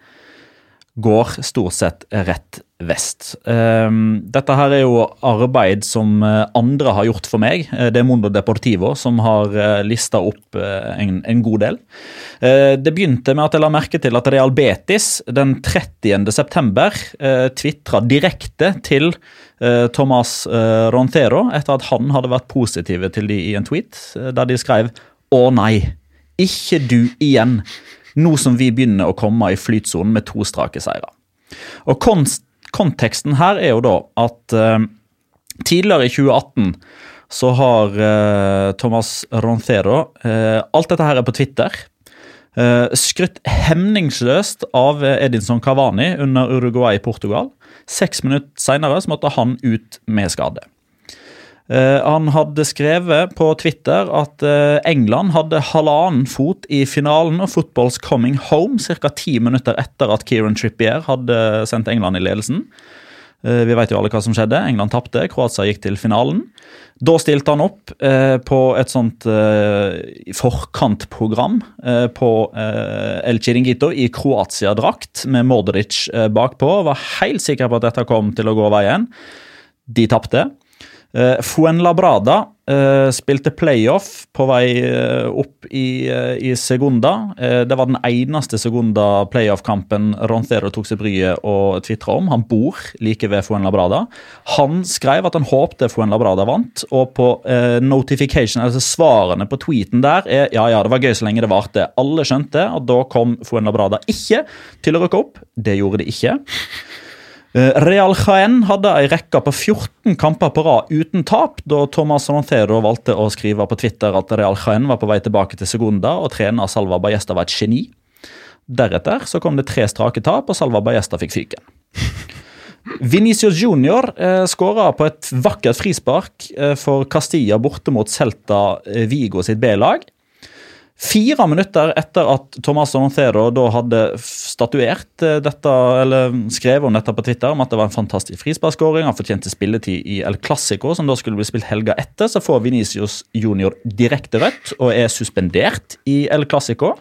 går stort sett rett vest. Um, dette her er jo arbeid som eh, andre har gjort for meg. Eh, det er Mondo Deportivo som har uh, lista opp en, en, god del. Det begynte med at jeg la merke til at Real Betis den 30. september tvitra direkte til Thomas Rontero etter at han hadde vært positive til de i en tweet, der de skrev 'Å nei, ikke du igjen' nå som vi begynner å komme i flytsonen med to strake seire. Og Konteksten her er jo da at uh, tidligere i 2018 så har uh, Thomas Roncero uh, Alt dette her er på Twitter. Uh, skrytt hemningsløst av Edinson Cavani under Uruguay-Portugal. Seks minutter seinere måtte han ut med skade. Eh, han hadde skrevet på Twitter at eh, England hadde halvannen fot i finalen og Football's Coming Home ca. ti minutter etter at Kieran Trippier hadde sendt England i ledelsen. Eh, vi vet jo alle hva som skjedde. England tapte, Kroatia gikk til finalen. Da stilte han opp på et sånt forkantprogram på El Chiringuito i Kroatia-drakt med Modric bakpå. Var helt sikker på at dette kom til å gå veien. De tapte. Uh, Fuenlabrada uh, spilte playoff på vei uh, opp i, i Segunda. det var den eneste Segunda playoff-kampen Roncero tok seg bryet å tvitra om. Han bor like ved Fuenlabrada. Han skrev at han håpte Fuenlabrada vant, og på notification, altså svarene på tweeten der er ja, ja, det var gøy så lenge det varte. Alle skjønte at da kom Fuenlabrada ikke til å rykke opp. Det gjorde de ikke. Eh, Real Jaén hadde ei rekke på 14 kamper på rad uten tap, da Thomas Montero valgte å skrive på Twitter at Real Jaén var på vei tilbake til Segunda, og trener Salva Bajesta var et geni. Deretter så kom det tre strake tap, og Salva Bajesta fikk fyken. Venicius Junior eh, skåra på et vakkert frispark eh, for Castilla borte mot Celta eh, Vigo sitt B-lag. Fire minutter etter at Thomas Montero da hadde statuert eh, dette, eller skrevet om dette på Twitter, om at det var en fantastisk frisparkskåring, han fortjente spilletid i El Clásico, som da skulle bli spilt helga etter, så får Venicius Junior direkte rødt og er suspendert i El Clásico.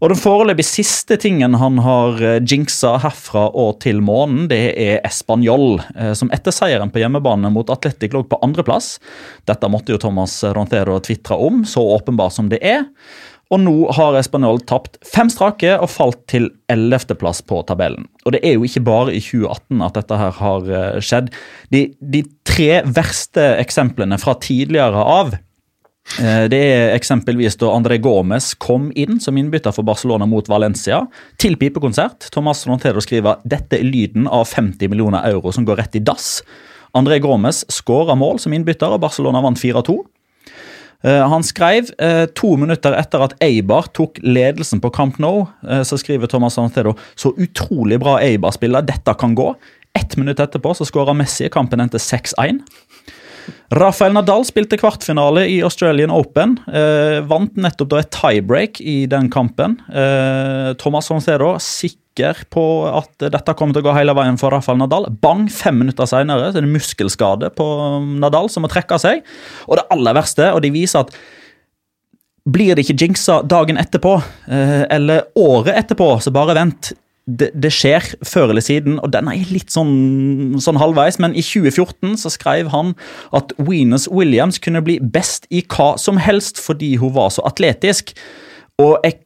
Og den foreløpig siste tingen han har eh, jinxa herfra og til månen, det er Español, eh, som etter seieren på hjemmebane mot Atletic lå på andreplass. Dette måtte jo Thomas Rontero tvitre om, så åpenbart som det er. Og nå har Español tapt fem strake og falt til ellevteplass på tabellen. Og det er jo ikke bare i 2018 at dette her har eh, skjedd. De, de tre verste eksemplene fra tidligere av det er eksempelvis da André Gomez kom inn som innbytter for Barcelona mot Valencia til pipekonsert. Thomas Montero skriver dette er lyden av 50 millioner euro som går rett i dass. André Gomez skåra mål som innbytter, og Barcelona vant 4-2. Eh, han skrev eh, to minutter etter at Eibar tok ledelsen på Camp Nou, så skriver Thomas Montero så utrolig bra Eibar spiller, dette kan gå. Ett minutt etterpå så skåra Messi, kampen endte 6-1. Rafael Nadal spilte kvartfinale i Australian Open. Eh, vant nettopp da et tiebreak i den kampen. Eh, Thomas Roncero sikker på at dette kommer til å gå hele veien for Rafael Nadal. Bang! Fem minutter senere så er det muskelskade på Nadal som må trekke seg. Og det aller verste, og de viser at blir det ikke jinxa dagen etterpå, eh, eller året etterpå, så bare vent det, det, skjer før eller siden, og den er litt sånn, sånn, halvveis. Men i 2014 så skrev han at Venus Williams kunne bli best i hva som helst fordi hun var så atletisk. Og jeg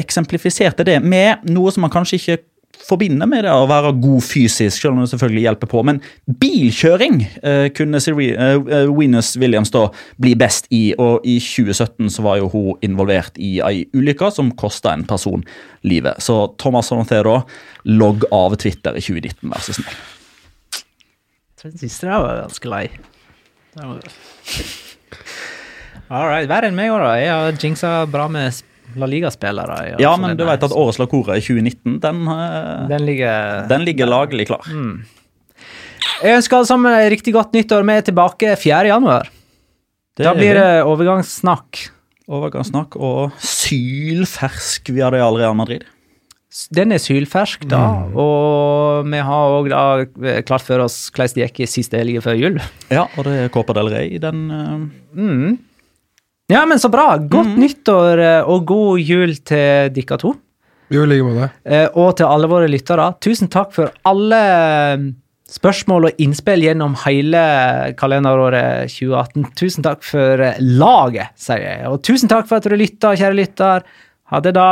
eksemplifiserte det med noe som man kanskje ikke forbinder med det å være god fysisk, selv om det selvfølgelig hjelper på. Men bilkjøring eh, kunne eh, eh, Venus Williams da bli best i, og i 2017 så var jo hun involvert i ei ulykke som kosta en person livet. Så Thomas Sonotero, logg av Twitter i 2019, vær så snill. Jeg tror Den siste der var ganske lei. All right. Verre enn meg òg, da. Jeg har jinxa bra med La Liga-spillere. Ja, men du vet at årets Lacora i 2019, den, den ligger, den ligger laglig klar. Mm. Jeg ønsker alle sammen et riktig godt nyttår. Vi er tilbake 4. januar. Da er blir det overgangssnakk. Overgangssnakk og sylfersk via Real i Madrid. Den er sylfersk, da. Og vi har òg eh, klart for oss hvordan det gikk i siste helg før jul. Ja, og det er Copa del Rey den uh... Mm. Ja, men så bra. Godt nyttår eh, og god jul til dere to. Jo, i like måte. Eh, Og til alle våre lyttere. Tusen takk for alle eh, spørsmål og innspill gjennom hele kalenderåret 2018. Tusen takk for laget, sier jeg. Og tusen takk for at du lytta, kjære lytter. Ha det, da.